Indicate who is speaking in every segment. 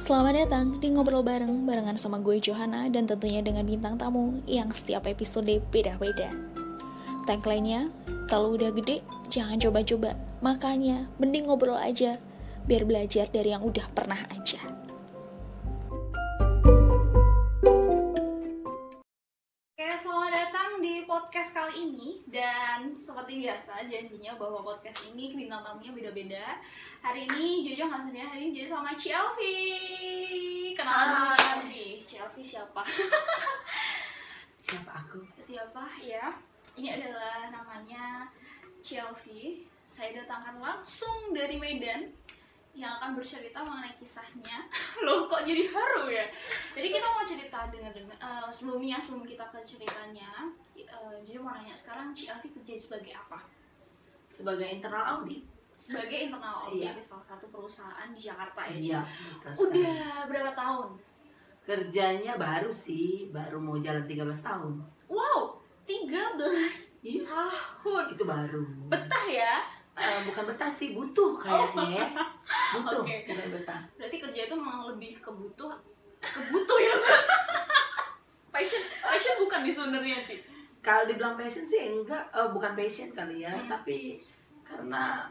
Speaker 1: Selamat datang di Ngobrol Bareng barengan sama gue Johanna dan tentunya dengan bintang tamu yang setiap episode beda-beda. Tagline-nya, kalau udah gede jangan coba-coba, makanya mending ngobrol aja biar belajar dari yang udah pernah aja.
Speaker 2: Podcast kali ini dan seperti biasa janjinya bahwa podcast ini bintang tamunya beda-beda. Hari ini Jojo nggak sendiri, hari ini Jojo sama Cielvi. Kenalan dulu
Speaker 3: Hai.
Speaker 2: Cielvi. Cielvi siapa?
Speaker 3: Siapa aku?
Speaker 2: siapa ya? Ini adalah namanya Cielvi. Saya datangkan langsung dari Medan yang akan bercerita mengenai kisahnya. Loh, kok jadi haru ya? Jadi kita mau cerita dengan dengan eh, sebelumnya sebelum kita ke ceritanya, eh, jadi mau nanya sekarang Cielvi kerja sebagai apa?
Speaker 3: Sebagai internal audit.
Speaker 2: Sebagai internal audit
Speaker 3: Iya.
Speaker 2: di salah satu perusahaan di Jakarta ya.
Speaker 3: Iya,
Speaker 2: Ci? Udah berapa tahun?
Speaker 3: Kerjanya baru sih, baru mau jalan 13 tahun.
Speaker 2: Wow, 13
Speaker 3: Iya,
Speaker 2: tahun.
Speaker 3: itu baru.
Speaker 2: Betah ya?
Speaker 3: Eh, bukan betah sih, butuh kayaknya ya. Butuh,
Speaker 2: Oke.
Speaker 3: bukan betah.
Speaker 2: Berarti kerja itu memang lebih kebutuh kebutuh ya. passion, passion bukan di sebenarnya sih.
Speaker 3: Kalau dibilang passion sih enggak, eh, bukan passion kali ya,
Speaker 2: Hmm.
Speaker 3: tapi karena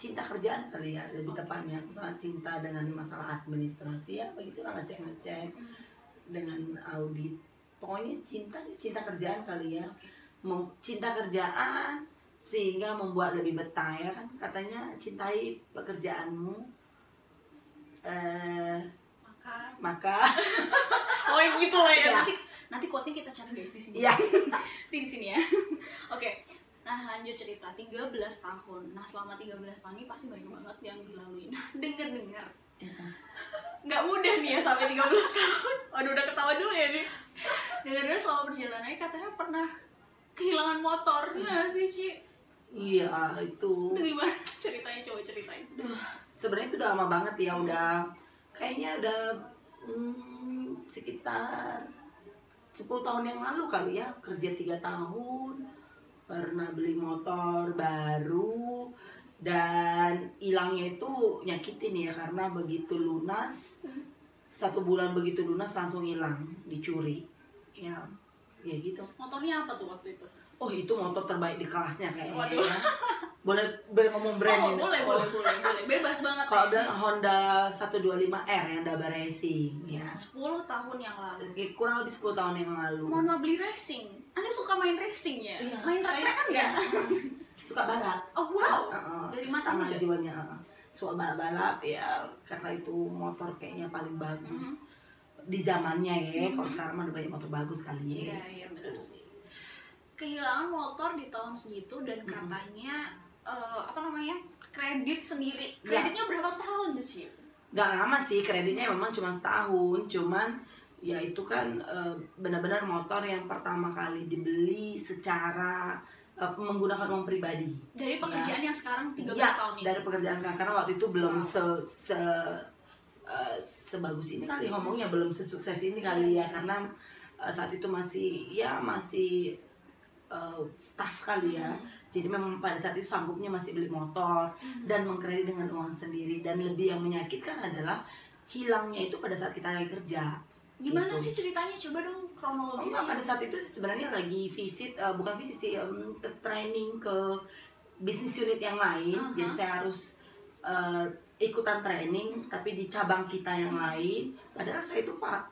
Speaker 3: cinta kerjaan kali ya lebih tepatnya aku sangat cinta dengan masalah administrasi ya begitu lah ngecek ngecek dengan audit pokoknya cinta cinta kerjaan kali ya cinta kerjaan sehingga membuat lebih betah ya kan katanya cintai pekerjaanmu eh
Speaker 2: Maka
Speaker 3: maka
Speaker 2: Oh gitu lah ya.
Speaker 3: Iya.
Speaker 2: Nanti nanti quote-nya kita cari guys di sini.
Speaker 3: ya
Speaker 2: Nanti di sini ya. Oke. Nah, lanjut cerita 13 tahun. Nah, selama 13 tahun ini pasti banyak banget yang dilalui. Nah, denger-denger. Nggak mudah nih ya sampai 13 tahun. Waduh, udah ketawa dulu ya nih. Dengar-dengar selama perjalanannya katanya pernah kehilangan motor. Ya sih, Ci.
Speaker 3: Iya itu
Speaker 2: gimana ceritanya? Coba ceritain.
Speaker 3: sebenarnya itu udah lama banget ya udah kayaknya udah hmm, sekitar 10 tahun yang lalu kali ya kerja tiga tahun pernah beli motor baru dan hilangnya itu nyakitin ya karena begitu lunas satu bulan begitu lunas langsung hilang dicuri ya ya gitu
Speaker 2: Motornya apa tuh waktu itu?
Speaker 3: Oh itu motor terbaik di kelasnya kayaknya
Speaker 2: Waduh.
Speaker 3: ya. boleh boleh ngomong brand
Speaker 2: oh,
Speaker 3: ini
Speaker 2: boleh, boleh, boleh, boleh. Bebas banget.
Speaker 3: kalau
Speaker 2: ya.
Speaker 3: bilang Honda 125R yang Daba Racing ya
Speaker 2: 10 tahun yang lalu.
Speaker 3: kurang lebih 10 tahun yang lalu
Speaker 2: Mohon maaf beli racing. Anda suka main racing ya?
Speaker 3: Iya.
Speaker 2: Main track kan enggak?
Speaker 3: suka balap
Speaker 2: Oh wow.
Speaker 3: Heeh,
Speaker 2: Dari masa
Speaker 3: setengah
Speaker 2: muda?
Speaker 3: jiwanya heeh. suka balap-balap ya karena itu motor kayaknya paling bagus di zamannya ya kalau sekarang mah udah banyak motor bagus kali
Speaker 2: Iya,
Speaker 3: ya
Speaker 2: iya betul sih. Kehilangan motor di tahun segitu dan katanya eh, apa namanya? kredit sendiri.
Speaker 3: Iya.
Speaker 2: Kreditnya berapa tahun tuh sih?
Speaker 3: Gak lama sih kreditnya memang cuma setahun cuman ya itu kan eh, benar-benar motor yang pertama kali dibeli secara eh, menggunakan uang pribadi
Speaker 2: Dari pekerjaan yang sekarang 13
Speaker 3: Iya,
Speaker 2: tahun ini.
Speaker 3: dari pekerjaan sekarang karena waktu itu belum
Speaker 2: Wow.
Speaker 3: se, se eh, sebagus ini kali ngomongnya belum sesukses ini kali
Speaker 2: Iya,
Speaker 3: ya
Speaker 2: iya.
Speaker 3: karena eh, saat itu masih ya masih eh, staff kali ya
Speaker 2: Hmm.
Speaker 3: jadi memang pada saat itu sanggupnya masih beli motor
Speaker 2: Hmm.
Speaker 3: dan mengkredit dengan uang sendiri dan lebih yang menyakitkan adalah hilangnya itu pada saat kita lagi kerja
Speaker 2: Gimana
Speaker 3: gitu.
Speaker 2: sih ceritanya? Coba dong
Speaker 3: Oh,
Speaker 2: kronologisnya.
Speaker 3: enggak, pada saat itu sebenarnya lagi visit eh, bukan visit sih ke training ke bisnis unit yang lain
Speaker 2: Aha.
Speaker 3: jadi saya harus eh, ikutan training tapi di cabang kita yang lain padahal saya itu pak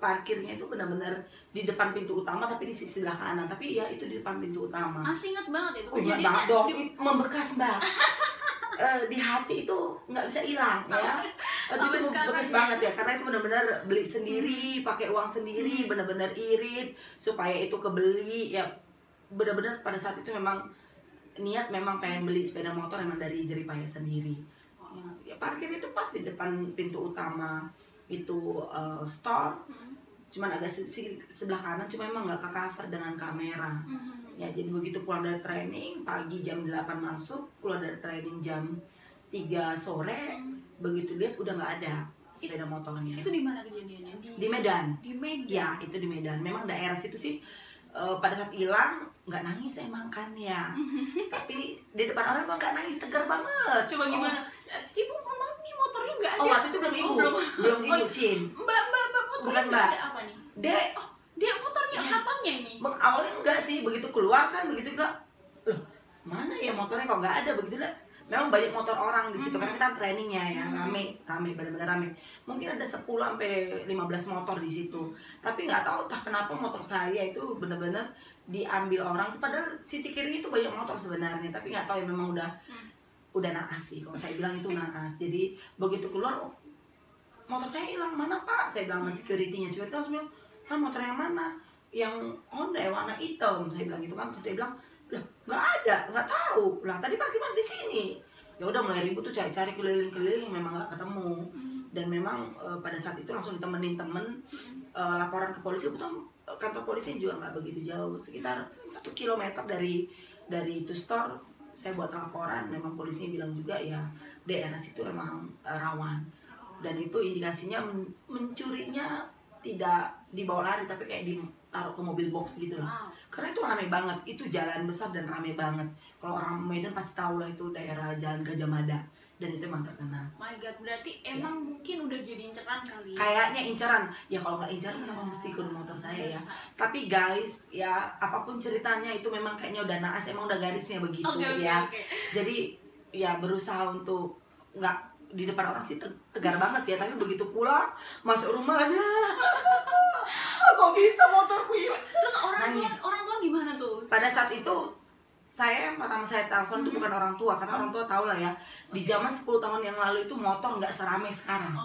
Speaker 3: parkirnya itu benar-benar di depan pintu utama tapi di sisi sebelah kanan tapi ya itu di depan pintu utama
Speaker 2: Masih inget banget itu.
Speaker 3: Oh, ingat
Speaker 2: Kejadiannya
Speaker 3: banget dong,
Speaker 2: di-
Speaker 3: membekas mbak. Eh, di hati itu nggak bisa hilang ya.
Speaker 2: Sampai
Speaker 3: itu membekas
Speaker 2: ya.
Speaker 3: banget ya, karena itu benar-benar beli sendiri, pakai uang sendiri,
Speaker 2: Hmm.
Speaker 3: benar-benar irit supaya itu kebeli ya. Benar-benar pada saat itu memang niat memang pengen beli sepeda motor emang dari jerih payah sendiri. Ya, ya parkir itu pas di depan pintu utama itu eh, store,
Speaker 2: Hmm.
Speaker 3: Cuman agak se- se- sebelah kanan, cuma emang nggak ke cover dengan kamera
Speaker 2: Hmm.
Speaker 3: ya jadi begitu pulang dari training pagi jam 8 masuk keluar dari training jam 3 sore
Speaker 2: Hmm.
Speaker 3: begitu lihat udah nggak ada sepeda motornya
Speaker 2: Itu di mana kejadiannya?
Speaker 3: di Medan
Speaker 2: Di Medan.
Speaker 3: ya itu di Medan memang daerah situ sih eh, pada saat hilang nggak nangis emang kan ya tapi di depan orang emang nggak nangis tegar banget
Speaker 2: Coba
Speaker 3: Oh,
Speaker 2: gimana? Ibu mohon maaf nih motornya nggak
Speaker 3: oh waktu itu belum ibu
Speaker 2: Oh, belum.
Speaker 3: belum ibu
Speaker 2: Oh.
Speaker 3: Cin
Speaker 2: Mbak, mbak, mbak motornya
Speaker 3: Bukan, Mbak.
Speaker 2: ada apa?
Speaker 3: Dek
Speaker 2: Oh, dia motornya satpamnya ini.
Speaker 3: Awalnya enggak sih begitu keluar kan begitu bilang loh mana ya motornya kok nggak ada? Begitu lah. Memang banyak motor orang di situ
Speaker 2: Hmm.
Speaker 3: karena kita trainingnya ya
Speaker 2: Hmm.
Speaker 3: rame rame benar-benar rame. Mungkin ada 10 sampai 15 motor di situ. Tapi nggak tahu entah kenapa motor saya itu benar-benar diambil orang padahal sisi kiri itu banyak motor sebenarnya tapi nggak tahu ya memang udah
Speaker 2: Hmm.
Speaker 3: udah naas sih. Kalau saya bilang itu naas. Jadi begitu keluar motor saya hilang. Mana pak? Saya bilang sama securitynya. Security langsung bilang ah motor yang mana? Yang Honda ya warna hitam. Saya bilang gitu kan terus dia bilang lah nggak ada nggak tahu. Lah tadi parkir mana di sini? Ya udah mulai ribut tuh cari-cari keliling-keliling memang nggak ketemu. Dan memang eh, pada saat itu langsung ditemenin temen eh, laporan ke polisi. Betul eh, kantor polisi juga nggak begitu jauh sekitar satu kilometer dari dari itu store. Saya buat laporan memang polisinya bilang juga ya daerah situ emang rawan. Dan itu indikasinya men- mencurinya tidak dibawa lari tapi kayak ditaruh ke mobil box gitu lah
Speaker 2: Wow.
Speaker 3: karena itu rame banget. Itu jalan besar dan rame banget. Kalau orang Medan pasti tahu lah itu daerah Jalan Gajah Mada. Dan itu emang terkenal.
Speaker 2: My God, berarti emang mungkin udah jadi inceran kali.
Speaker 3: kayaknya incaran ya kalau nggak incaran kenapa mesti ikut motor saya ya? Tapi guys ya apa pun ceritanya itu memang kayaknya udah naas emang udah garisnya begitu
Speaker 2: oke,
Speaker 3: ya.
Speaker 2: oke.
Speaker 3: jadi ya berusaha untuk nggak di depan orang sih te- tegar banget ya tapi begitu pulang masuk rumah aja kok bisa motorku hilang?
Speaker 2: Terus orang tua, orang tua gimana tuh?
Speaker 3: pada saat itu saya yang pertama saya telepon itu bukan orang tua karena orang tua tahu lah ya. Di zaman 10 tahun yang lalu itu motor nggak seramai sekarang.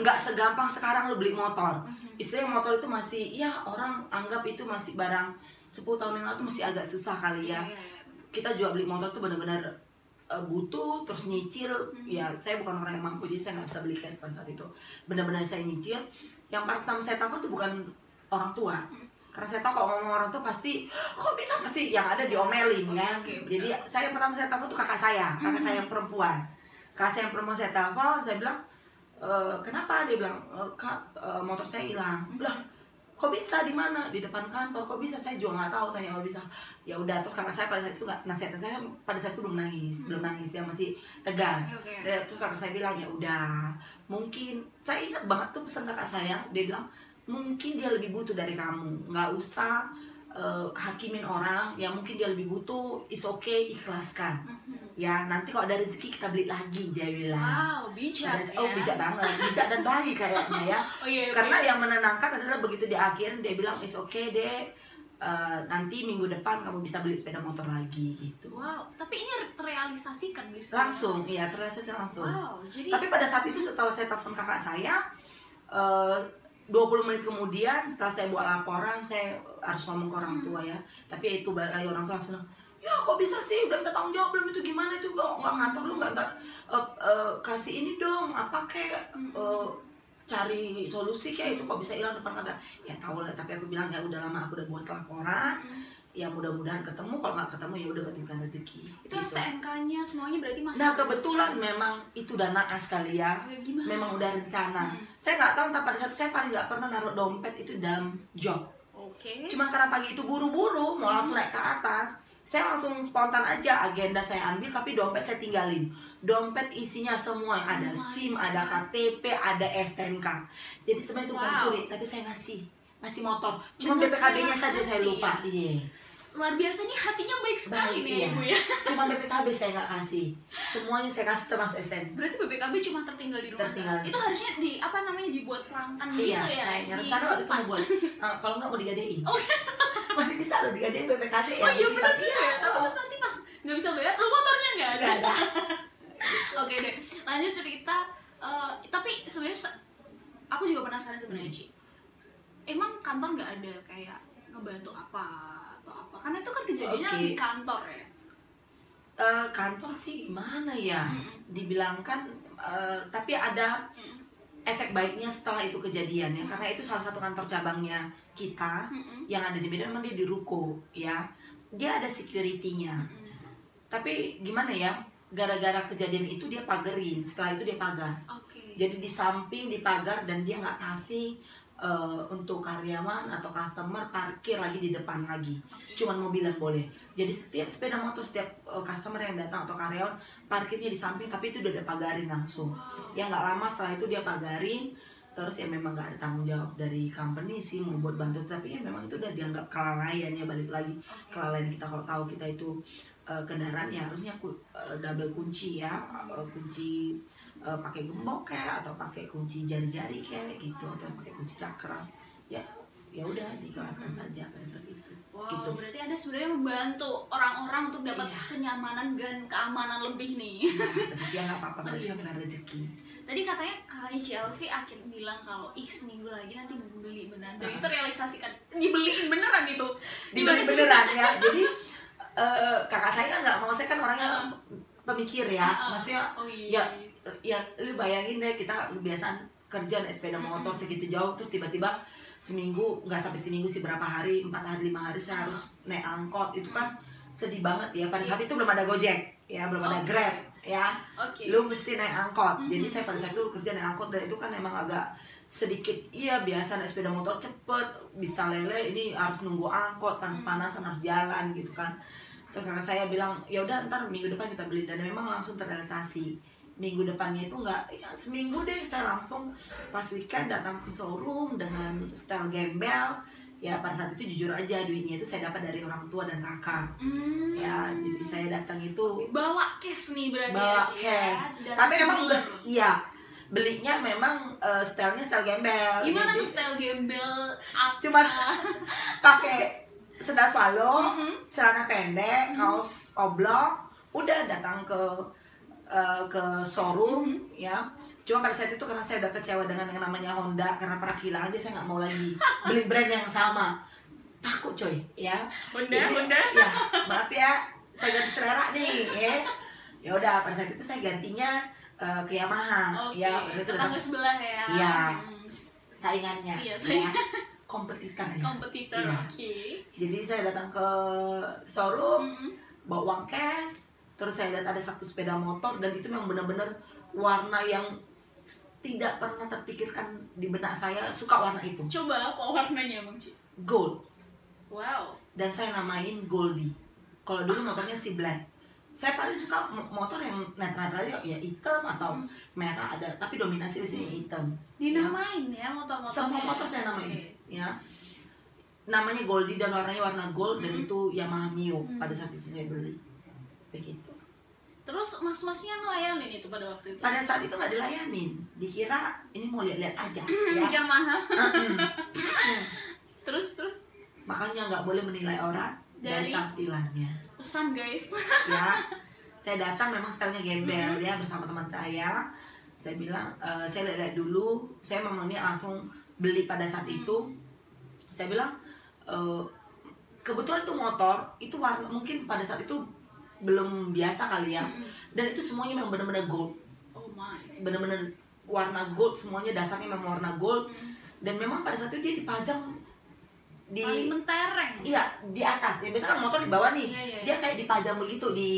Speaker 3: Nggak segampang sekarang lo beli motor.
Speaker 2: Mhm.
Speaker 3: istilahnya motor itu masih ya orang anggap itu masih barang 10 tahun yang lalu tuh masih agak susah kali ya.
Speaker 2: Iya, iya, iya.
Speaker 3: kita juga beli motor tuh benar-benar uh, butuh terus nyicil.
Speaker 2: Mhm.
Speaker 3: ya saya bukan orang yang mampu jadi saya nggak bisa beli cash pada saat itu. Benar-benar saya nyicil. Yang pertama saya telepon tuh bukan orang tua.
Speaker 2: Mhm.
Speaker 3: karena saya tahu kalau ngomong orang tua pasti kok bisa pasti yang ada diomelin
Speaker 2: Oke,
Speaker 3: kan?
Speaker 2: benar.
Speaker 3: jadi saya yang pertama saya telepon tuh kakak saya kakak
Speaker 2: Mhm.
Speaker 3: saya yang perempuan. Kakak saya yang perempuan saya telepon saya bilang "E, kenapa? Dia bilang "E, kak e, motor saya hilang. Lah kok bisa? Di mana? Di depan kantor. Kok bisa? Saya juga nggak tahu. Tanya kok bisa? Ya udah terus kakak saya pada saat itu nggak nasihat saya pada saat itu belum nangis
Speaker 2: Hmm.
Speaker 3: belum nangis dia masih tegar
Speaker 2: oke.
Speaker 3: Dan terus kakak saya bilang ya udah mungkin saya ingat banget tuh pesan kakak saya dia bilang mungkin dia lebih butuh dari kamu nggak usah eh, hakimin orang yang mungkin dia lebih butuh is okay ikhlaskan.
Speaker 2: Mhm.
Speaker 3: ya nanti kalau ada rezeki kita beli lagi dia bilang.
Speaker 2: Wow, bijak
Speaker 3: Pada- oh
Speaker 2: ya.
Speaker 3: bijak banget bijak dan baik kayaknya ya.
Speaker 2: Oh iya,
Speaker 3: karena
Speaker 2: oke.
Speaker 3: yang menenangkan adalah begitu di akhir dia bilang is okay deh eh, nanti minggu depan kamu bisa beli sepeda motor lagi gitu.
Speaker 2: Wow, tapi ini terrealisasikan beli sepeda
Speaker 3: langsung iya terrealisasi langsung.
Speaker 2: Wow, jadi
Speaker 3: tapi pada saat itu setelah saya telepon kakak saya eh, 20 menit kemudian setelah saya buat laporan saya harus ngomong ke orang
Speaker 2: Hmm.
Speaker 3: tua ya tapi itu balik lagi orang tua langsung bilang ya kok bisa sih udah minta tanggung jawab belum itu gimana itu kok nggak kantor lu nggak eh, eh, kasih ini dong apa kayak
Speaker 2: Hmm.
Speaker 3: eh, cari solusi kayak itu kok bisa hilang depan kantor ya tahu lah tapi aku bilang ya udah lama aku udah buat laporan
Speaker 2: Mhm.
Speaker 3: Ya mudah-mudahan ketemu kalau nggak ketemu ya udah berarti bukan rezeki
Speaker 2: itu
Speaker 3: gitu.
Speaker 2: STNK-nya semuanya berarti masih
Speaker 3: Nah kebetulan memang itu udah naas kali ya
Speaker 2: Ya, gimana?
Speaker 3: Memang udah rencana
Speaker 2: Hmm.
Speaker 3: Saya nggak tahu entah pada saat saya paling nggak pernah naruh dompet itu dalam job
Speaker 2: Oke.
Speaker 3: Cuma karena pagi itu buru-buru mau langsung naik ke atas Saya langsung spontan aja agenda saya ambil tapi dompet saya tinggalin Dompet isinya semua yang ada
Speaker 2: Oh
Speaker 3: SIM, ada KTP, ada STNK Jadi sebenarnya itu bukan
Speaker 2: Wow.
Speaker 3: curi tapi saya ngasih ngasih motor Cuma BPKB-nya saja saya lupa
Speaker 2: ya?
Speaker 3: Iya
Speaker 2: Luar biasa nih hatinya baik sekali
Speaker 3: Baik,
Speaker 2: nih
Speaker 3: iya.
Speaker 2: ibu ya.
Speaker 3: Cuma BPKB saya nggak kasih Semuanya saya kasih termasuk STNK
Speaker 2: Berarti BPKB cuma tertinggal di rumah.
Speaker 3: Tertinggal.
Speaker 2: Itu harusnya di apa namanya dibuat perangkan
Speaker 3: Iya,
Speaker 2: gitu ya.
Speaker 3: kayaknya rencana waktu itu buat Ah, kalau nggak mau digadein. Masih bisa loh digadein BPKB ya.
Speaker 2: Oh iya benar juga ya.
Speaker 3: Iya.
Speaker 2: Tapi terus nanti pas nggak bisa bayar, lu motornya nggak ada.
Speaker 3: Ada.
Speaker 2: Oke deh, lanjut cerita. Eh, tapi sebenarnya se- aku juga penasaran sebenarnya
Speaker 3: Hmm.
Speaker 2: Ci. Emang kantor nggak ada kayak ngebantu apa? Karena itu kan kejadiannya
Speaker 3: Oke.
Speaker 2: di kantor ya.
Speaker 3: Eh, kantor sih gimana ya?
Speaker 2: Mm-mm.
Speaker 3: Dibilangkan eh, tapi ada
Speaker 2: Mm-mm.
Speaker 3: efek baiknya setelah itu kejadian ya karena itu salah satu kantor cabangnya kita
Speaker 2: Mm-mm.
Speaker 3: yang ada di Medan memang dia di ruko ya dia ada security-nya
Speaker 2: Mm-mm.
Speaker 3: tapi gimana ya gara-gara kejadian itu dia pagerin setelah itu dia pagar
Speaker 2: Oke.
Speaker 3: jadi di samping di pagar dan dia nggak kasih eh, untuk karyawan atau customer parkir lagi di depan lagi. Cuman mobil yang boleh. Jadi setiap sepeda motor setiap eh, customer yang datang atau karyawan parkirnya di samping tapi itu udah ada pagarin langsung. Ya nggak lama setelah itu dia pagarin terus ya memang nggak ada tanggung jawab dari company sih mau buat bantu tapi ya memang itu udah dianggap kelalaian ya balik lagi kelalaian kita. Kalau tahu kita itu eh, kendaraan ya harusnya ku- eh, double kunci ya eh, kunci eh, pakai gembok kayak atau pakai kunci jari-jari kayak gitu atau pakai kunci cakram ya ya udah dikelaskan saja pada saat itu
Speaker 2: Wow,
Speaker 3: gitu
Speaker 2: berarti Anda sebenarnya membantu orang-orang untuk dapat
Speaker 3: Iya.
Speaker 2: kenyamanan dan keamanan lebih nih.
Speaker 3: Tapi ya nggak apa-apa
Speaker 2: Oh,
Speaker 3: berarti
Speaker 2: iya.
Speaker 3: bukan rezeki
Speaker 2: Tadi katanya kakaknya CLV akhir bilang kalau ih seminggu lagi nanti beli beneran. Dan itu realisasikan dibeliin beneran itu.
Speaker 3: dibeli beneran ya jadi eh, kakak saya kan nggak mau saya kan orangnya
Speaker 2: Heeh.
Speaker 3: pemikir ya maksudnya
Speaker 2: Oh iya.
Speaker 3: ya ya lu bayangin deh kita kebiasaan kerja naik sepeda motor segitu jauh terus tiba-tiba seminggu nggak sampai seminggu sih berapa hari empat hari lima hari saya harus naik angkot. Itu kan sedih banget ya pada saat itu belum ada gojek ya belum ada
Speaker 2: Oke.
Speaker 3: grab ya.
Speaker 2: Oke.
Speaker 3: lu mesti naik angkot. Jadi saya pada saat itu kerja naik angkot dan itu kan emang agak sedikit iya biasa naik sepeda motor cepet bisa lele ini harus nunggu angkot panas-panasan harus jalan gitu kan. Terus kakak saya bilang ya udah ntar minggu depan kita beli. Dan memang langsung terrealisasi minggu depannya itu nggak ya seminggu deh saya langsung pas weekend datang ke showroom dengan style gembel ya pada saat itu jujur aja duitnya itu saya dapat dari orang tua dan kakak
Speaker 2: Hmm.
Speaker 3: ya jadi saya datang itu
Speaker 2: bawa cash nih berarti
Speaker 3: bawa
Speaker 2: ya, Ci, ya.
Speaker 3: cash.
Speaker 2: Dan
Speaker 3: Tapi emang be- iya belinya memang eh, stylenya style gembel.
Speaker 2: gimana
Speaker 3: Jadi
Speaker 2: tuh style gembel apa?
Speaker 3: Cuman pakai sendal swallow,
Speaker 2: Mhm.
Speaker 3: celana pendek, kaos oblong, udah datang ke eh, ke showroom ya. Cuma pada saat itu karena saya udah kecewa dengan yang namanya Honda karena pernah kehilangan dia saya nggak mau lagi beli brand yang sama. Takut coy ya.
Speaker 2: Honda,
Speaker 3: Jadi,
Speaker 2: Honda.
Speaker 3: Ya, maaf ya, saya ganti selera nih, ya. Ya udah, pada saat itu saya gantinya eh, ke Yamaha,
Speaker 2: Oke,
Speaker 3: ya. Pada itu
Speaker 2: tetangga sebelah ya. Hmm.
Speaker 3: saingannya,
Speaker 2: Iya,
Speaker 3: ya.
Speaker 2: saingan.
Speaker 3: kompetitor ya.
Speaker 2: Kompetitor,
Speaker 3: Iya.
Speaker 2: oke.
Speaker 3: Jadi saya datang ke showroom,
Speaker 2: Mm-mm.
Speaker 3: bawa uang cash, terus saya lihat ada satu sepeda motor dan itu memang benar-benar warna yang tidak pernah terpikirkan di benak saya suka warna itu,
Speaker 2: Coba apa warnanya, Bang Ci?
Speaker 3: gold.
Speaker 2: Wow.
Speaker 3: dan saya namain Goldie. Kalau dulu motornya si Black. Saya paling suka mo- motor yang netral-netral aja, ya hitam atau merah ada, tapi dominasi di sini hitam.
Speaker 2: Dinamain ya, motor-motornya.
Speaker 3: Semua motor saya namain,
Speaker 2: Oke.
Speaker 3: ya. Namanya Goldie dan warnanya warna gold dan
Speaker 2: Hmm.
Speaker 3: itu Yamaha Mio
Speaker 2: Hmm.
Speaker 3: pada saat itu saya beli. Begitu.
Speaker 2: Terus mas-masnya ngelayanin itu pada waktu itu?
Speaker 3: Pada saat itu nggak dilayanin, dikira ini mau lihat-lihat aja, ya.
Speaker 2: Yamaha.
Speaker 3: Mm-mm.
Speaker 2: Terus terus
Speaker 3: Makanya nggak boleh menilai orang dari
Speaker 2: Dari-
Speaker 3: tampilannya.
Speaker 2: pesan guys.
Speaker 3: ya saya datang memang stylenya gembel ya bersama teman saya saya bilang "Eh, saya lihat dulu saya memang ini langsung beli pada saat itu saya bilang "Eh, kebetulan itu motor itu warna mungkin pada saat itu belum biasa kali ya dan itu semuanya memang benar-benar gold
Speaker 2: Oh my.
Speaker 3: benar-benar warna gold semuanya dasarnya memang warna gold
Speaker 2: Mm.
Speaker 3: dan memang pada saat itu dia dipajang di
Speaker 2: Paling mentereng.
Speaker 3: iya di atas ya biasanya kan motor di bawah nih
Speaker 2: Iya, iya,
Speaker 3: dia kayak dipajang begitu di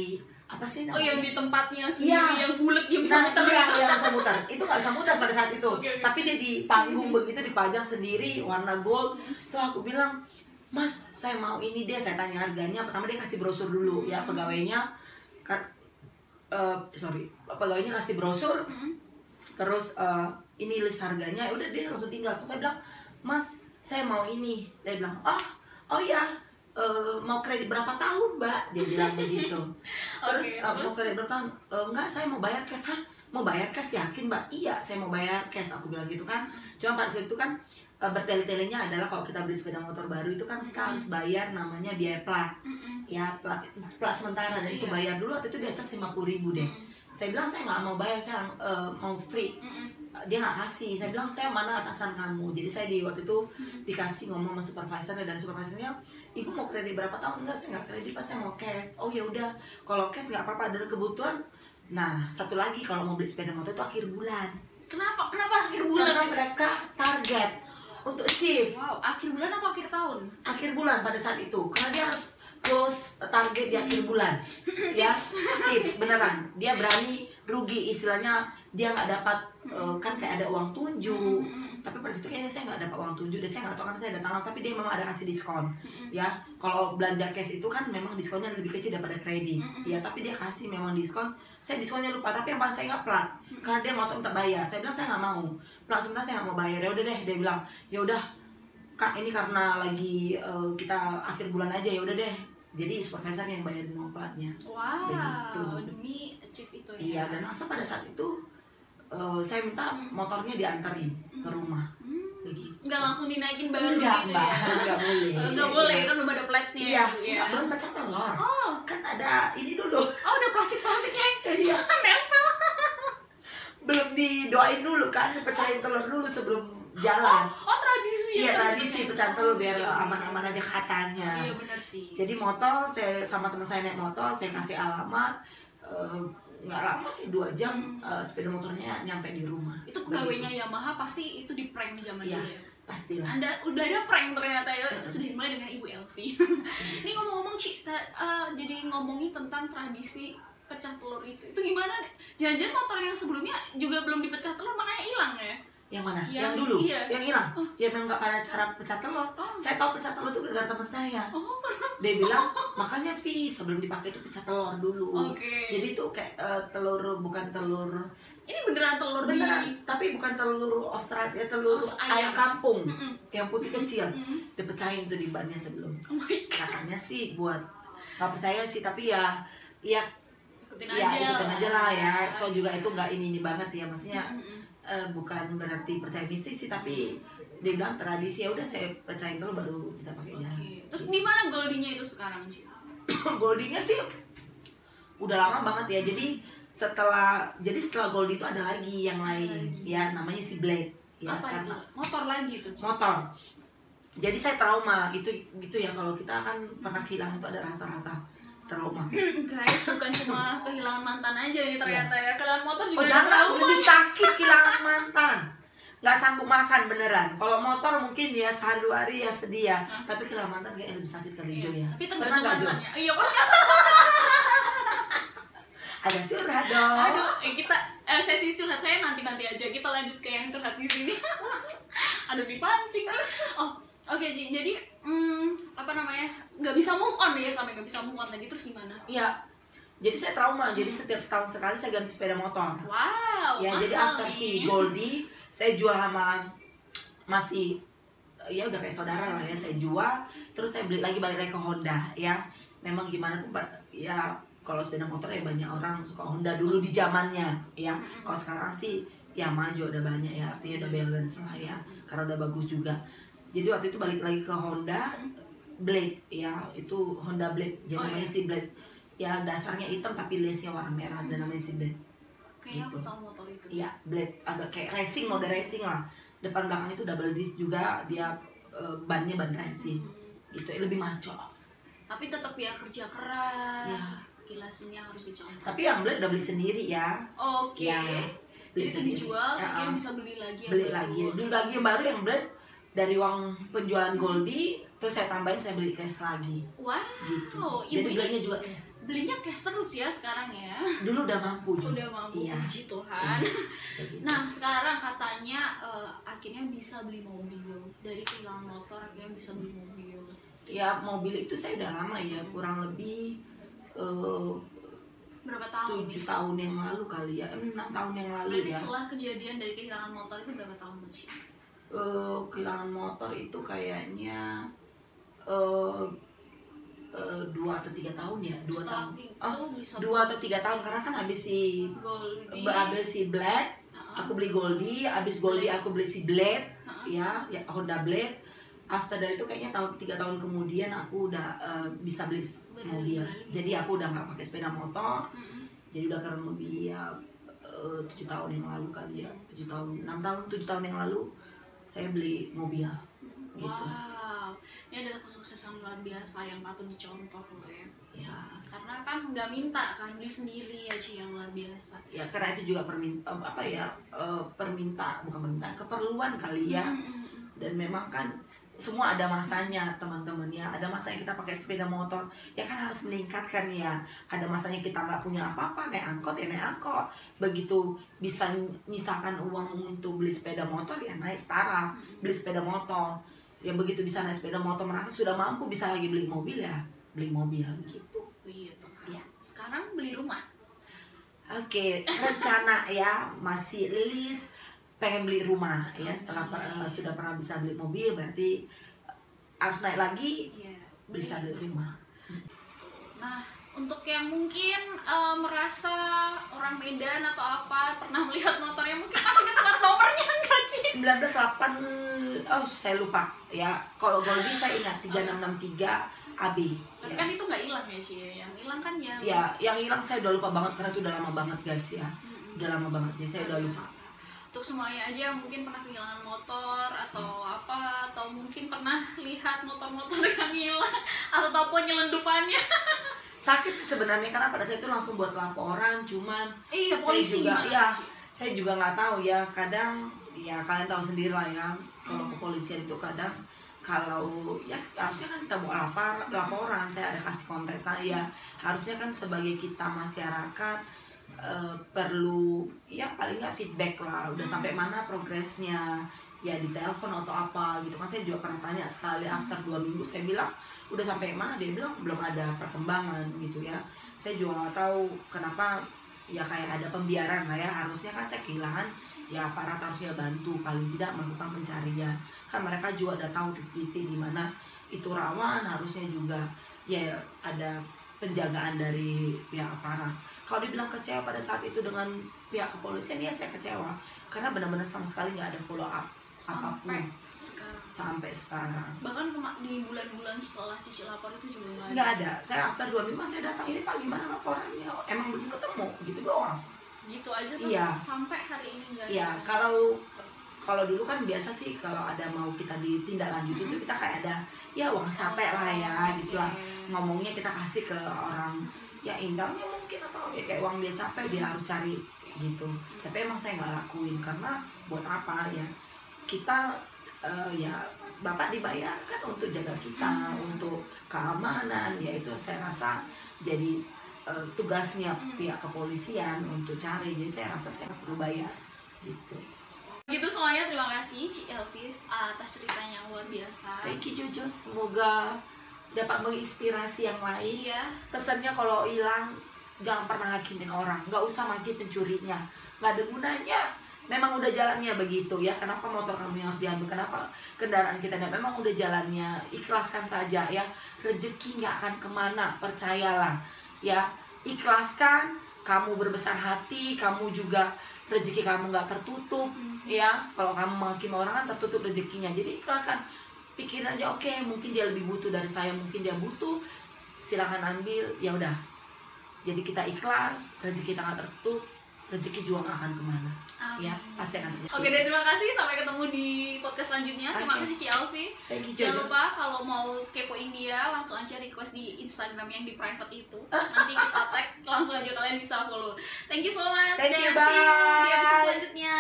Speaker 3: apa sih
Speaker 2: Oh
Speaker 3: namanya?
Speaker 2: yang di tempatnya sendiri
Speaker 3: Iya.
Speaker 2: yang bulat yang bisa
Speaker 3: nah,
Speaker 2: muter.
Speaker 3: iya, iya, bisa muter. Itu nggak bisa muter pada saat itu.
Speaker 2: Oke, oke.
Speaker 3: Tapi dia di panggung begitu dipajang sendiri warna gold. Tuh aku bilang, Mas, saya mau ini deh. Saya tanya harganya. Pertama dia kasih brosur dulu ya pegawainya. Ka- eh, sorry, pegawainya kasih brosur.
Speaker 2: Mm-mm.
Speaker 3: Terus eh, ini list harganya. Udah dia langsung tinggal. Terus saya bilang, Mas, saya mau ini. Dia bilang, oh, oh ya. eh, mau kredit berapa tahun mbak dia bilang begitu terus,
Speaker 2: Oke,
Speaker 3: "Ah, mau kredit berapa tahun "Eh, enggak saya mau bayar cash Hah? mau bayar cash yakin mbak iya saya mau bayar cash aku bilang gitu kan cuma pada saat itu kan eh, bertele-telenya adalah kalau kita beli sepeda motor baru itu kan kita harus bayar namanya biaya plat.
Speaker 2: Mm-mm.
Speaker 3: ya plat plat sementara dan itu
Speaker 2: Iya.
Speaker 3: bayar dulu waktu itu di atas lima ribu deh. Saya bilang saya nggak mau bayar saya eh, mau free.
Speaker 2: Mm-mm.
Speaker 3: dia nggak kasih. Saya bilang saya mana atasan kamu? Jadi saya di waktu itu dikasih ngomong sama supervisornya dan supervisornya ibu mau kredit berapa tahun enggak saya nggak kredit pas saya mau cash. Oh ya udah. Kalau cash nggak apa-apa dan kebutuhan. Nah satu lagi kalau mau beli sepeda motor itu akhir bulan.
Speaker 2: Kenapa? Kenapa akhir bulan?
Speaker 3: karena mereka target untuk shift.
Speaker 2: Wow, akhir bulan atau akhir tahun?
Speaker 3: akhir bulan pada saat itu karena dia harus close target di akhir bulan. Ya tips. beneran. Dia berani rugi istilahnya dia nggak dapat eh, kan kayak ada uang tunjuk.
Speaker 2: Mm-mm.
Speaker 3: tapi pada situ kayaknya saya nggak dapat uang tunjuk dan saya nggak tahu karena saya datang tapi dia memang ada kasih diskon. Ya kalau belanja cash itu kan memang diskonnya lebih kecil daripada kredit. Ya tapi dia kasih memang diskon. Saya diskonnya lupa tapi yang pas saya nggak plat karena dia mau minta bayar. Saya bilang saya nggak mau plat sebentar saya nggak mau bayar ya udah deh dia bilang ya udah kak ini karena lagi eh, kita akhir bulan aja ya udah deh jadi supervisor yang bayarin mau platnya
Speaker 2: Wow,
Speaker 3: Begitu.
Speaker 2: demi achieve itu ya.
Speaker 3: iya dan langsung pada saat itu eh, saya minta motornya dianterin ke rumah
Speaker 2: Hmm.
Speaker 3: begitu
Speaker 2: Nggak langsung dinaikin baru
Speaker 3: enggak
Speaker 2: gitu
Speaker 3: mbak
Speaker 2: ya?
Speaker 3: enggak boleh
Speaker 2: Eh, Nggak boleh kan belum ada platnya
Speaker 3: iya
Speaker 2: gitu ya.
Speaker 3: enggak belum baca telur
Speaker 2: Oh,
Speaker 3: kan ada ini dulu
Speaker 2: oh udah plastik-plastiknya
Speaker 3: iya
Speaker 2: nempel.
Speaker 3: Belum didoain dulu kan pecahin telur dulu sebelum jalan
Speaker 2: Oh tradisi.
Speaker 3: iya
Speaker 2: ya,
Speaker 3: tradisi pecahin telur biar aman-aman aja katanya
Speaker 2: Iya benar sih.
Speaker 3: jadi motor saya sama teman saya naik motor saya kasih alamat nggak lama sih dua jam eh, sepeda motornya nyampe di rumah
Speaker 2: itu pegawainya Yamaha pasti itu di prank zaman
Speaker 3: Iya.
Speaker 2: dulu ya.
Speaker 3: pastilah
Speaker 2: Anda udah ada prank ternyata ya sudah dimulai dengan Ibu Elvi. Ini ngomong-ngomong eh, jadi ngomongin tentang tradisi pecah telur itu. Itu gimana? Jangan-jangan motor yang sebelumnya juga belum dipecah telur makanya hilang ya?
Speaker 3: yang mana
Speaker 2: Yang-
Speaker 3: yang, dulu
Speaker 2: iya.
Speaker 3: yang hilang
Speaker 2: Oh.
Speaker 3: ya memang nggak pada cara pecah telur
Speaker 2: Oh.
Speaker 3: saya tahu pecah telur itu gara-gara teman saya
Speaker 2: Oh,
Speaker 3: dia bilang makanya Vi sebelum dipakai itu pecah telur dulu
Speaker 2: Oke.
Speaker 3: jadi itu kayak eh, telur bukan telur
Speaker 2: ini beneran telur
Speaker 3: beneran
Speaker 2: di
Speaker 3: tapi bukan telur Australia telur
Speaker 2: Aus
Speaker 3: ayam
Speaker 2: ayam.
Speaker 3: kampung
Speaker 2: Mm-mm.
Speaker 3: yang putih kecil
Speaker 2: Mm-mm.
Speaker 3: dipecahin tuh di bannya sebelum
Speaker 2: Oh
Speaker 3: katanya sih buat nggak percaya sih tapi ya ya
Speaker 2: Ikutin
Speaker 3: ya
Speaker 2: aja.
Speaker 3: ikutin aja lah ya atau juga itu nggak ini ini banget ya maksudnya eh, bukan berarti percaya mistis sih tapi dia bilang tradisi ya udah saya percayain dulu baru bisa pakai jalan
Speaker 2: Oke. Terus di mana goldinya itu sekarang, Ci?
Speaker 3: Goldie-nya sih udah lama banget ya jadi setelah jadi setelah Goldie itu ada lagi yang lain
Speaker 2: Lagi.
Speaker 3: ya namanya si Blade ya
Speaker 2: Apa
Speaker 3: karena
Speaker 2: itu? Motor lagi tuh, Ci.
Speaker 3: motor jadi saya trauma itu gitu ya kalau kita kan pernah hilang itu ada rasa-rasa trauma
Speaker 2: Guys, bukan cuma kehilangan mantan aja nih ternyata ya. Kehilangan motor juga
Speaker 3: oh
Speaker 2: ada
Speaker 3: jangan lebih sakit kehilangan mantan nggak sanggup makan beneran kalau motor mungkin ya sehari dua hari ya sedih ya tapi kehilangan mantan kayaknya lebih sakit kali
Speaker 2: Iya,
Speaker 3: Jo ya
Speaker 2: Tapi
Speaker 3: pernah
Speaker 2: tergantung
Speaker 3: nggak Jo
Speaker 2: mantannya. Iya, Pak.
Speaker 3: ada curhat dong
Speaker 2: Aduh, eh, kita eh, sesi curhat saya nanti-nanti aja. Kita lanjut ke yang curhat di sini. Aduh, dipancing nih. Oh, oke, Ci. Jadi, hmm, apa namanya? Nggak bisa move on ya sampai nggak bisa move on tadi terus gimana?
Speaker 3: Iya. Jadi saya trauma. Jadi setiap setahun sekali saya ganti sepeda motor.
Speaker 2: Wow,
Speaker 3: ya jadi after
Speaker 2: nih.
Speaker 3: si Goldie saya jual sama masih ya udah kayak saudara lah ya saya jual terus saya beli lagi balik lagi ke Honda ya memang gimana pun ya kalau sepeda motor ya banyak orang suka Honda dulu di zamannya ya kalau sekarang sih ya maju udah banyak ya artinya udah balance lah ya karena udah bagus juga jadi waktu itu balik lagi ke Honda Blade ya itu Honda Blade jadi
Speaker 2: Oh,
Speaker 3: namanya
Speaker 2: iya.
Speaker 3: si Blade ya dasarnya hitam tapi lace-nya warna merah dan namanya si Blade
Speaker 2: Kayaknya aku
Speaker 3: gitu.
Speaker 2: tahu motor itu.
Speaker 3: Iya, blade agak kayak racing mode racing lah. Depan belakang itu double disc juga dia eh, bannya ban racing. Gitu, lebih maco.
Speaker 2: Tapi tetap ya kerja keras. Gila sini harus dicontoh.
Speaker 3: Tapi yang blade udah beli sendiri ya.
Speaker 2: Oke.
Speaker 3: Iya, beli
Speaker 2: Jadi
Speaker 3: sendiri.
Speaker 2: dijual,
Speaker 3: Ya, ah.
Speaker 2: bisa beli lagi yang
Speaker 3: Beli
Speaker 2: baru.
Speaker 3: lagi, beli lagi yang baru yang blade dari uang penjualan Goldie, terus saya tambahin saya beli cash lagi.
Speaker 2: Wow.
Speaker 3: Gitu.
Speaker 2: ibu
Speaker 3: Jadi
Speaker 2: ini
Speaker 3: belinya juga cash.
Speaker 2: belinya cash terus ya sekarang ya.
Speaker 3: Dulu udah mampu. Jo.
Speaker 2: Udah mampu
Speaker 3: Iya.
Speaker 2: puji Tuhan.
Speaker 3: Iya.
Speaker 2: Nah sekarang katanya eh, akhirnya bisa beli mobil dari kehilangan motor akhirnya bisa beli mobil.
Speaker 3: Ya mobil itu saya udah lama ya, kurang lebih eh,
Speaker 2: Berapa tahun?
Speaker 3: tujuh tahun yang lalu kali ya, enam tahun yang lalu
Speaker 2: Berarti
Speaker 3: ya.
Speaker 2: setelah kejadian dari kehilangan motor itu berapa tahun Ci?
Speaker 3: eh kehilangan motor itu kayaknya eh eh, dua atau tiga tahun ya dua tahun.
Speaker 2: Itu
Speaker 3: oh dua atau tiga tahun karena kan habis si
Speaker 2: Goldie.
Speaker 3: habis si Black
Speaker 2: Heeh.
Speaker 3: aku beli Goldie habis Goldie aku beli si Blade ya ya Honda Blade after dari itu kayaknya tahun tiga tahun kemudian aku udah eh, bisa beli mobil. jadi aku udah nggak pakai sepeda motor. Jadi udah kurang lebih ya tujuh tahun yang lalu kali ya. Tujuh tahun enam tahun tujuh tahun yang lalu saya beli mobil. Gitu.
Speaker 2: Wow, ini adalah kesuksesan luar biasa yang patut dicontoh loh ya.
Speaker 3: ya.
Speaker 2: Karena kan nggak minta kan beli sendiri aja yang luar biasa.
Speaker 3: ya karena itu juga perminta apa ya eh, perminta bukan permintaan keperluan kali ya.
Speaker 2: Mm, mm, mm.
Speaker 3: dan memang kan semua ada masanya teman-teman ya. Ada masanya kita pakai sepeda motor ya kan harus meningkatkan ya. Ada masanya kita nggak punya apa-apa naik angkot ya naik angkot. Begitu bisa misalkan uang untuk beli sepeda motor ya naik setara beli sepeda motor ya begitu bisa naik sepeda motor merasa sudah mampu bisa lagi beli mobil ya beli mobil gitu
Speaker 2: Gitu.
Speaker 3: Ya.
Speaker 2: Sekarang beli rumah.
Speaker 3: Oke, rencana ya masih list pengen beli rumah ya setelah per- eh, sudah pernah bisa beli mobil berarti eh, harus naik lagi
Speaker 2: Iya.
Speaker 3: bisa beli rumah.
Speaker 2: Nah, untuk yang mungkin eh, merasa orang Medan atau apa pernah melihat motornya mungkin masih ingat plat nomornya nggak sih?
Speaker 3: 198 oh saya lupa ya. Kalau Goldie saya ingat 3663 AB.
Speaker 2: Tapi
Speaker 3: Ya.
Speaker 2: kan itu nggak hilang ya Ci. Yang hilang kan yang
Speaker 3: ya, yang hilang saya udah lupa banget karena itu udah lama banget guys ya.
Speaker 2: Mm-mm.
Speaker 3: Udah lama banget jadi saya udah lupa.
Speaker 2: Untuk semuanya aja yang mungkin pernah kehilangan motor atau apa atau mungkin pernah lihat motor-motor yang hilang atau tahu penyelundupannya.
Speaker 3: Sakit sih sebenarnya karena pada saat itu langsung buat laporan cuman
Speaker 2: Iya,
Speaker 3: saya
Speaker 2: polisi
Speaker 3: juga
Speaker 2: gimana,
Speaker 3: ya saya juga nggak tahu ya kadang ya kalian tahu sendiri lah ya kalau
Speaker 2: Hmm.
Speaker 3: kepolisian itu kadang kalau ya harusnya kan kita mau lapar laporan saya ada kasih kontak saya harusnya kan sebagai kita masyarakat eh, perlu ya paling nggak feedback lah udah
Speaker 2: Hmm.
Speaker 3: sampai mana progresnya ya di telepon atau apa gitu kan saya juga pernah tanya sekali after dua minggu saya bilang udah sampai mana dia bilang belum ada perkembangan gitu ya. Saya juga nggak tahu kenapa ya kayak ada pembiaran lah ya. Harusnya kan saya kehilangan ya aparat harusnya bantu paling tidak melakukan pencarian. Kan mereka juga udah tahu titik-titik di mana itu rawan harusnya juga ya ada penjagaan dari pihak aparat. Kalau dibilang kecewa pada saat itu dengan pihak kepolisian ya saya kecewa. Karena benar-benar sama sekali nggak ada follow up
Speaker 2: sampai
Speaker 3: apa pun.
Speaker 2: sekarang.
Speaker 3: Sampai sekarang.
Speaker 2: Bahkan di bulan-bulan setelah Cici lapor itu juga nggak ada.
Speaker 3: nggak ada. Saya after dua minggu kan saya datang ini pak gimana laporannya? Emang belum ketemu gitu doang.
Speaker 2: Gitu aja terus
Speaker 3: Iya.
Speaker 2: sampai hari ini nggak ada.
Speaker 3: Iya, kalau- kalau dulu kan biasa sih kalau ada mau kita ditindaklanjuti itu kita kayak ada ya uang capek lah ya gitu lah ngomongnya kita kasih ke orang ya intelnya mungkin atau ya kayak uang dia capek dia harus cari gitu. Tapi emang saya nggak lakuin karena buat apa ya? Kita eh, ya bapak dibayarkan untuk jaga kita untuk keamanan ya itu saya rasa jadi eh, tugasnya pihak kepolisian untuk cari. Jadi saya rasa saya perlu bayar gitu.
Speaker 2: Gitu semuanya terima kasih Ci Elvis atas ceritanya yang luar biasa.
Speaker 3: thank you Jojo. Semoga dapat menginspirasi yang lain.
Speaker 2: Iya.
Speaker 3: pesannya kalau hilang jangan pernah hakimin orang. Nggak usah maki pencurinya. Nggak ada gunanya memang udah jalannya begitu ya. Kenapa motor kamu yang harus diambil? Kenapa kendaraan kita nah, memang udah jalannya ikhlaskan saja ya. Rezeki nggak akan ke mana percayalah ya. Ikhlaskan kamu berbesar hati kamu juga rezeki kamu nggak tertutup ya. Kalau kamu menghakimi orang kan tertutup rezekinya. Jadi ikhlaskan pikirin aja oke mungkin dia lebih butuh dari saya mungkin dia butuh. Silahkan ambil. Ya udah. Jadi kita ikhlas rezeki kita nggak tertutup rezeki juga nggak akan ke mana
Speaker 2: Amin.
Speaker 3: ya pasti akan terjadi
Speaker 2: Oke deh terima kasih sampai ketemu di podcast selanjutnya. Terima kasih Ci Alfi.
Speaker 3: you
Speaker 2: Jangan lupa kalau mau kepoin dia langsung aja request di Instagram yang di private itu. Nanti kita tag langsung aja kalian bisa follow. Thank you so much
Speaker 3: Thank
Speaker 2: dan
Speaker 3: you,
Speaker 2: see you di
Speaker 3: bye.
Speaker 2: episode selanjutnya.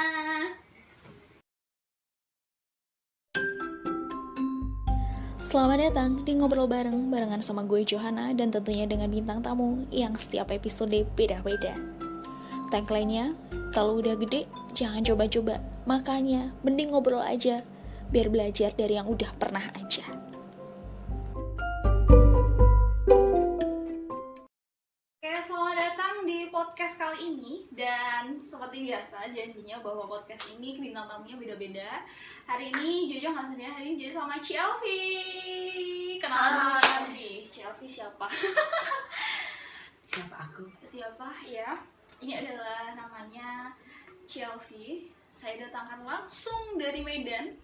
Speaker 1: Selamat datang di Ngobrol Bareng barengan sama gue Johanna dan tentunya dengan bintang tamu yang setiap episode beda-beda. Tagline-nya, kalau udah gede, jangan coba-coba. Makanya, mending ngobrol aja, biar belajar dari yang udah pernah aja.
Speaker 2: Oke, selamat datang di podcast kali ini dan seperti biasa janjinya bahwa podcast ini bintang tamunya beda-beda. Hari ini Jojo nggak sendirian, hari ini jadi sama Ci Elvi. Kenalan dulu Ci
Speaker 3: Hai.
Speaker 2: Elvi. Ci Elvi siapa?
Speaker 3: siapa aku
Speaker 2: siapa ya? Ini adalah namanya Ci Elvi. Saya datangkan langsung dari Medan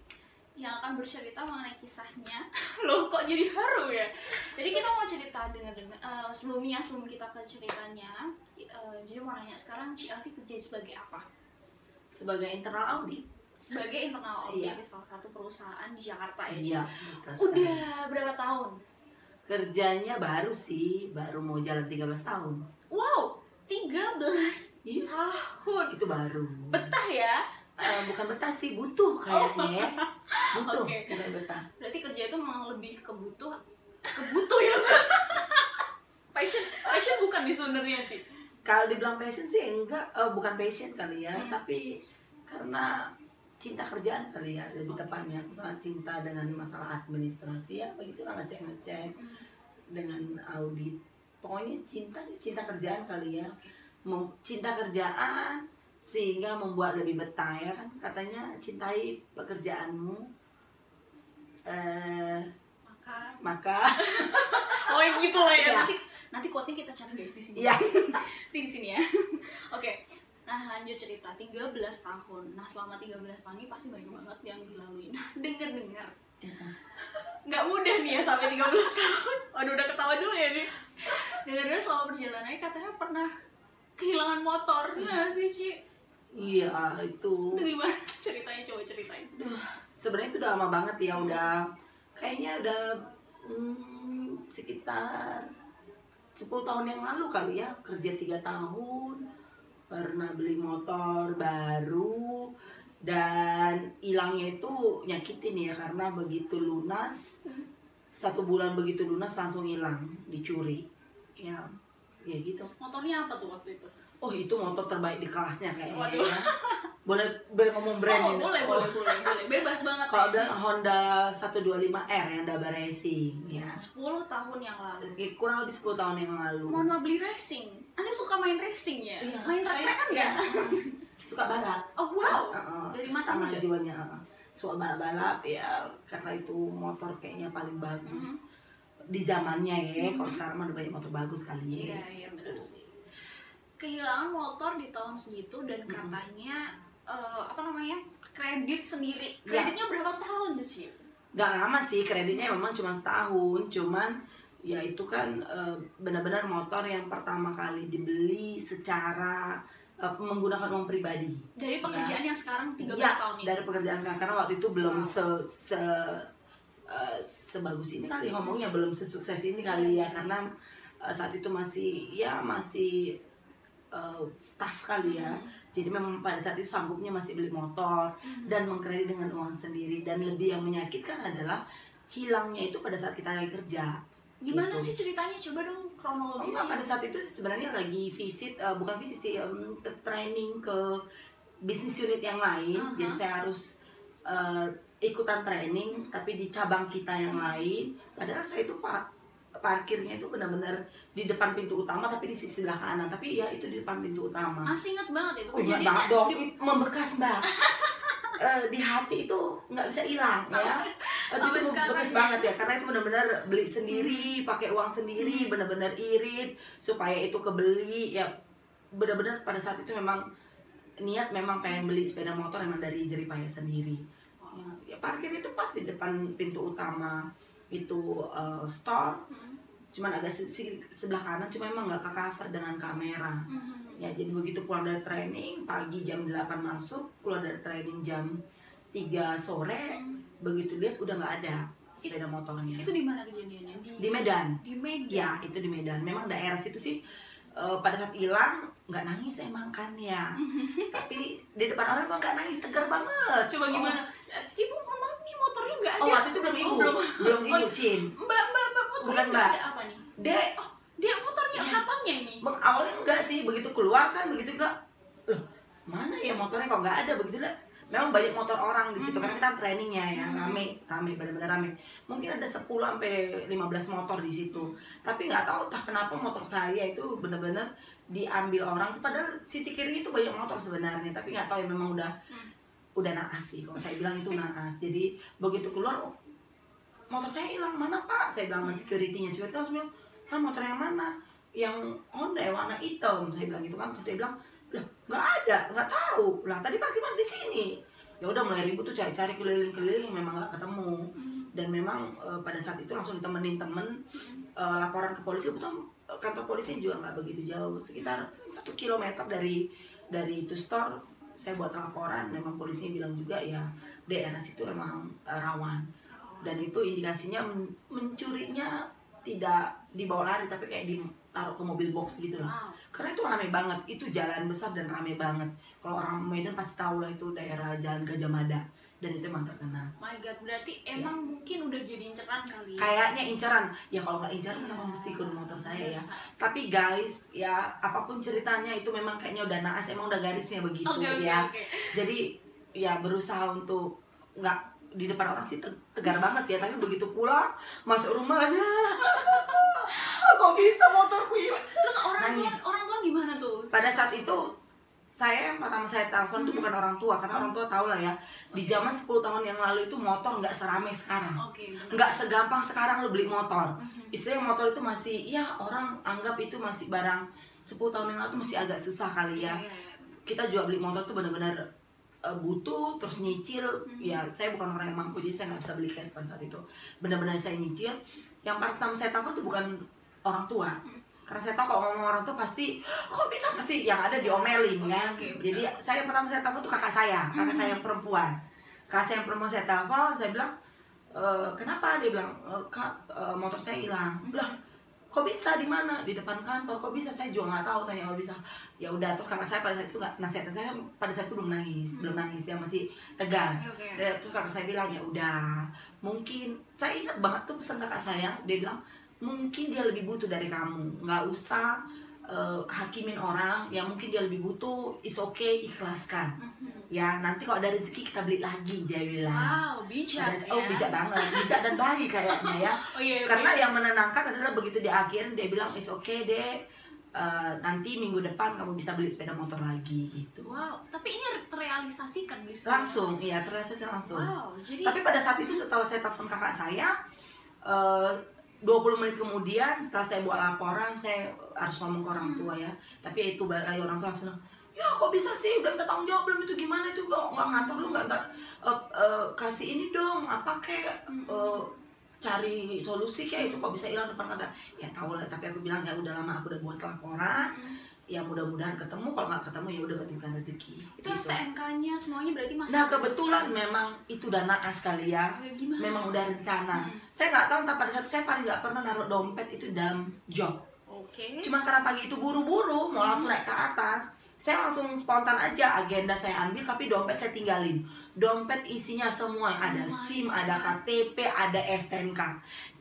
Speaker 2: yang akan bercerita mengenai kisahnya. Loh, kok jadi haru ya? Jadi kita mau cerita dengan dengan eh, sebelumnya sebelum kita ke ceritanya, eh, jadi mau nanya sekarang Ci Elvi kerja sebagai apa?
Speaker 3: sebagai internal audit
Speaker 2: Sebagai internal audit
Speaker 3: Iya.
Speaker 2: di salah satu perusahaan di Jakarta ya. Ci?
Speaker 3: iya.
Speaker 2: Udah berapa tahun?
Speaker 3: kerjanya baru sih baru mau jalan 13 tahun
Speaker 2: Wow, 13
Speaker 3: Iya.
Speaker 2: tahun.
Speaker 3: itu baru
Speaker 2: Betah ya?
Speaker 3: eh, bukan betah sih butuh kayaknya ya butuh
Speaker 2: Oke.
Speaker 3: bukan betah
Speaker 2: berarti kerja itu memang lebih kebutuh kebutuh ya passion passion bukan di sebenarnya sih
Speaker 3: kalau dibilang passion sih enggak eh, bukan passion kali ya
Speaker 2: Hmm.
Speaker 3: tapi karena cinta kerjaan kali ya lebih tepatnya aku sangat cinta dengan masalah administrasi ya begitu lah ngecek ngecek dengan audit pokoknya cinta cinta kerjaan kali ya. Cinta kerjaan sehingga membuat lebih betah ya kan katanya cintai pekerjaanmu. Eh
Speaker 2: maka
Speaker 3: maka
Speaker 2: oh yang gitu lah ya.
Speaker 3: Ya.
Speaker 2: nanti nanti quote-nya kita cari guys di sini.
Speaker 3: Ya
Speaker 2: Nanti di sini ya. Oke. Nah lanjut cerita. 13 tahun. Nah selama 13 tahun ini pasti banyak banget yang dilalui nah denger dengar nggak mudah nih ya sampai 13 tahun. Waduh udah ketawa dulu ya nih. Dengar selama perjalanannya katanya pernah kehilangan motor. Ya sih Ci?
Speaker 3: Iya itu.
Speaker 2: Itu gimana ceritanya? Coba ceritain.
Speaker 3: Duh, sebenarnya itu udah lama banget ya udah kayaknya udah hmm, sekitar 10 tahun yang lalu kali ya kerja tiga tahun pernah beli motor baru dan hilangnya itu nyakitin ya karena begitu lunas satu bulan begitu lunas langsung hilang dicuri. Ya ya gitu.
Speaker 2: Motornya apa tuh waktu itu?
Speaker 3: Oh itu motor terbaik di kelasnya kayaknya
Speaker 2: Waduh.
Speaker 3: ya. boleh boleh ngomong brand
Speaker 2: oh
Speaker 3: ini
Speaker 2: boleh
Speaker 3: Oh,
Speaker 2: boleh. boleh boleh. Bebas banget.
Speaker 3: Kalau
Speaker 2: ya.
Speaker 3: bilang Honda 125R yang Daba Racing ya.
Speaker 2: 10 tahun yang lalu.
Speaker 3: Kurang lebih 10 tahun yang lalu.
Speaker 2: Mohon maaf beli racing? Anda suka main racing ya?
Speaker 3: Iya.
Speaker 2: main track kan
Speaker 3: iya. Suka balap.
Speaker 2: Oh wow.
Speaker 3: Heeh,
Speaker 2: dari masa
Speaker 3: sama
Speaker 2: muda
Speaker 3: jiwanya heeh. suka balap balap ya karena itu motor kayaknya paling bagus di zamannya ya. Kalau sekarang mah udah banyak motor bagus kali ya.
Speaker 2: Iya iya betul sih. Kehilangan motor di tahun segitu dan katanya eh, apa namanya kredit sendiri.
Speaker 3: Ya.
Speaker 2: kreditnya berapa tahun tuh sih
Speaker 3: nggak lama sih kreditnya memang cuma setahun. Cuman ya itu kan eh, benar-benar motor yang pertama kali dibeli secara eh, menggunakan uang pribadi.
Speaker 2: Dari pekerjaan yang sekarang 13
Speaker 3: Ya,
Speaker 2: tahun ini?
Speaker 3: dari pekerjaan sekarang. Karena waktu itu belum
Speaker 2: Wow.
Speaker 3: se, se eh, sebagus ini kali ngomongnya belum sesukses ini kali ya. karena eh, saat itu masih ya masih eh, staff kali ya. Jadi memang pada saat itu sanggupnya masih beli motor dan mengkredit dengan uang sendiri. Dan lebih yang menyakitkan adalah hilangnya itu pada saat kita lagi kerja
Speaker 2: gimana
Speaker 3: Gitu.
Speaker 2: sih ceritanya coba dong
Speaker 3: Oh,
Speaker 2: kronologis
Speaker 3: enggak, pada saat itu sebenarnya lagi visit, eh, bukan visit sih, ke- training ke bisnis unit yang lain.
Speaker 2: Aha.
Speaker 3: Jadi saya harus eh, ikutan training, tapi di cabang kita yang lain. Padahal saya itu pak parkirnya itu benar-benar di depan pintu utama, tapi di sisi sebelah kanan. Tapi ya itu di depan pintu utama.
Speaker 2: masih inget banget itu
Speaker 3: Oh, ingat banget dong, It membekas mbak. Eh, di hati itu nggak bisa hilang ya.
Speaker 2: Sampai
Speaker 3: itu bekas
Speaker 2: ya.
Speaker 3: banget ya, karena itu benar-benar beli sendiri, pakai uang sendiri, benar-benar irit supaya itu kebeli ya. Benar-benar pada saat itu memang niat memang pengen beli sepeda motor emang dari jeripaya sendiri. Ya, ya parkir itu pas di depan pintu utama itu eh, store,
Speaker 2: Hmm.
Speaker 3: cuman agak se- sebelah kanan, cuma emang nggak ke cover dengan kamera
Speaker 2: Hmm.
Speaker 3: Ya jadi begitu pulang dari training pagi jam 8 masuk keluar dari training jam 3 sore begitu lihat udah nggak ada sepeda motornya.
Speaker 2: itu di mana kejadiannya?
Speaker 3: Di Medan.
Speaker 2: Di Medan?
Speaker 3: Ya itu di Medan. Memang daerah situ sih eh, pada saat hilang nggak nangis emang kan ya. Tapi di depan orang emang nggak nangis tegar banget.
Speaker 2: Coba gimana? Eh, ibu maaf nih motornya nggak
Speaker 3: oh,
Speaker 2: ada.
Speaker 3: oh waktu itu belum
Speaker 2: Oh,
Speaker 3: ibu.
Speaker 2: belum.
Speaker 3: belum
Speaker 2: Oh,
Speaker 3: ibu Cin.
Speaker 2: Mbak mbak mbak
Speaker 3: Bukan, Mbak.
Speaker 2: ada apa nih?
Speaker 3: Dek.
Speaker 2: Oh dia motornya satpamnya ini.
Speaker 3: Bang, awalnya enggak sih? Begitu keluar kan begitu bilang loh mana ya motornya? Kok nggak ada? Begitu lah. Memang banyak motor orang di situ
Speaker 2: Mhm.
Speaker 3: karena kita trainingnya ya
Speaker 2: Mhm.
Speaker 3: rame rame benar-benar rame. Mungkin ada 10 sampai 15 motor di situ. Tapi nggak tahu entah kenapa motor saya itu benar-benar diambil orang padahal sisi kiri itu banyak motor sebenarnya. Tapi nggak tahu ya memang udah
Speaker 2: Hmm.
Speaker 3: udah naas sih. Kalau saya bilang itu naas. Jadi begitu keluar oh, motor saya hilang. Mana pak? Saya bilang sama securitynya. Security langsung bilang ah motor yang mana? Yang Honda ya warna hitam. Saya bilang gitu kan. Terus dia bilang lah nggak ada nggak tahu. Lah tadi parkir mana di sini. Ya udah mulai ribut tuh cari-cari keliling-keliling memang nggak ketemu. Dan memang eh, pada saat itu langsung ditemenin temen eh, laporan ke polisi. Betul kantor polisi juga nggak begitu jauh sekitar satu kilometer dari dari itu store. Saya buat laporan memang polisinya bilang juga ya daerah situ emang eh, rawan. Dan itu indikasinya men- mencurinya tidak dibawa lari tapi kayak ditaruh ke mobil box gitu lah
Speaker 2: wow.
Speaker 3: Karena itu rame banget. Itu jalan besar dan rame banget. Kalau orang Medan pasti tahu lah itu daerah Jalan Gajah Mada. Dan itu emang terkenal.
Speaker 2: My God, berarti emang mungkin udah jadi inceran kali ya?
Speaker 3: kayaknya inceran. Ya kalau nggak inceran kenapa mesti ikut motor saya ya? Tapi guys ya apa pun ceritanya itu memang kayaknya udah naas emang udah garisnya begitu
Speaker 2: oke
Speaker 3: ya.
Speaker 2: oke.
Speaker 3: jadi ya berusaha untuk nggak di depan orang sih te- tegar banget ya tapi begitu pulang masuk rumah aja kok bisa motorku hilang?
Speaker 2: Terus orang tua, orang tua gimana tuh?
Speaker 3: pada saat itu saya yang pertama saya telepon tuh bukan orang tua karena orang tua tahu lah ya di zaman 10 tahun yang lalu itu motor nggak seramai sekarang. Nggak segampang sekarang lo beli motor.
Speaker 2: Mhm.
Speaker 3: istilahnya motor itu masih ya orang anggap itu masih barang 10 tahun yang lalu tuh masih agak susah kali ya.
Speaker 2: Iya, iya, iya.
Speaker 3: kita jual beli motor tuh benar-benar uh, butuh terus nyicil. Ya saya bukan orang yang mampu jadi saya nggak bisa beli cash pada saat itu. Benar-benar saya nyicil. Yang pertama saya telepon tuh bukan orang tua. Karena saya tahu kalau ngomong orang tua pasti kok bisa pasti yang ada diomelin
Speaker 2: Oke,
Speaker 3: kan?
Speaker 2: benar.
Speaker 3: jadi saya yang pertama saya telepon tuh kakak saya kakak saya yang perempuan. Kakak saya yang perempuan saya telepon saya bilang "E, kenapa? Dia bilang "E, kak e, motor saya hilang. Lah kok bisa? Di mana? Di depan kantor. Kok bisa? Saya juga nggak tahu. Tanya kok bisa? Ya udah. Terus kakak saya pada saat itu nggak nasihat saya pada saat itu belum nangis belum nangis. Dia masih tegar
Speaker 2: Oke.
Speaker 3: Ya, terus kakak saya bilang ya udah mungkin saya ingat banget tuh pesan kakak saya. Dia bilang mungkin dia lebih butuh dari kamu. Nggak usah eh, hakimin orang. Yang mungkin dia lebih butuh. Is okay ikhlaskan.
Speaker 2: Mhm.
Speaker 3: Ya nanti kalau ada rezeki kita beli lagi dia bilang.
Speaker 2: Wow, bijak
Speaker 3: Pada- oh
Speaker 2: ya.
Speaker 3: bijak banget. Bijak dan baik kayaknya ya.
Speaker 2: Oh iya.
Speaker 3: karena
Speaker 2: iya.
Speaker 3: yang menenangkan adalah begitu di akhir dia bilang is okay deh eh, nanti minggu depan kamu bisa beli sepeda motor lagi gitu.
Speaker 2: Wow, tapi ini terrealisasikan beli sepeda
Speaker 3: langsung iya terasa langsung.
Speaker 2: Wow, jadi
Speaker 3: tapi pada saat itu setelah saya telepon kakak saya eh, 20 menit kemudian setelah saya buat laporan saya harus ngomong ke orang tua ya. Tapi ya itu balik lagi orang tua langsung bilang ya kok bisa sih? Udah minta tanggung jawab belum itu gimana itu? Kok nggak kantor lu nggak ntar eh, eh, kasih ini dong apa kayak eh, cari solusi kayak itu kok bisa hilang depan kantor ya tahu lah tapi aku bilang ya udah lama aku udah buat laporan ya mudah-mudahan ketemu kalau nggak ketemu ya udah berarti bukan rezeki.
Speaker 2: Itu
Speaker 3: gitu.
Speaker 2: STNK-nya semuanya berarti masih
Speaker 3: Nah kebetulan memang itu udah naas kali ya
Speaker 2: gimana?
Speaker 3: Memang udah rencana.
Speaker 2: Hmm.
Speaker 3: Saya nggak tahu entah pada saat saya paling nggak pernah naruh dompet itu dalam job
Speaker 2: Oke.
Speaker 3: Cuma karena pagi itu buru-buru mau langsung naik ke atas Saya langsung spontan aja agenda saya ambil tapi dompet saya tinggalin. Dompet isinya semua Ada
Speaker 2: Oh
Speaker 3: SIM, ada KTP, ada STNK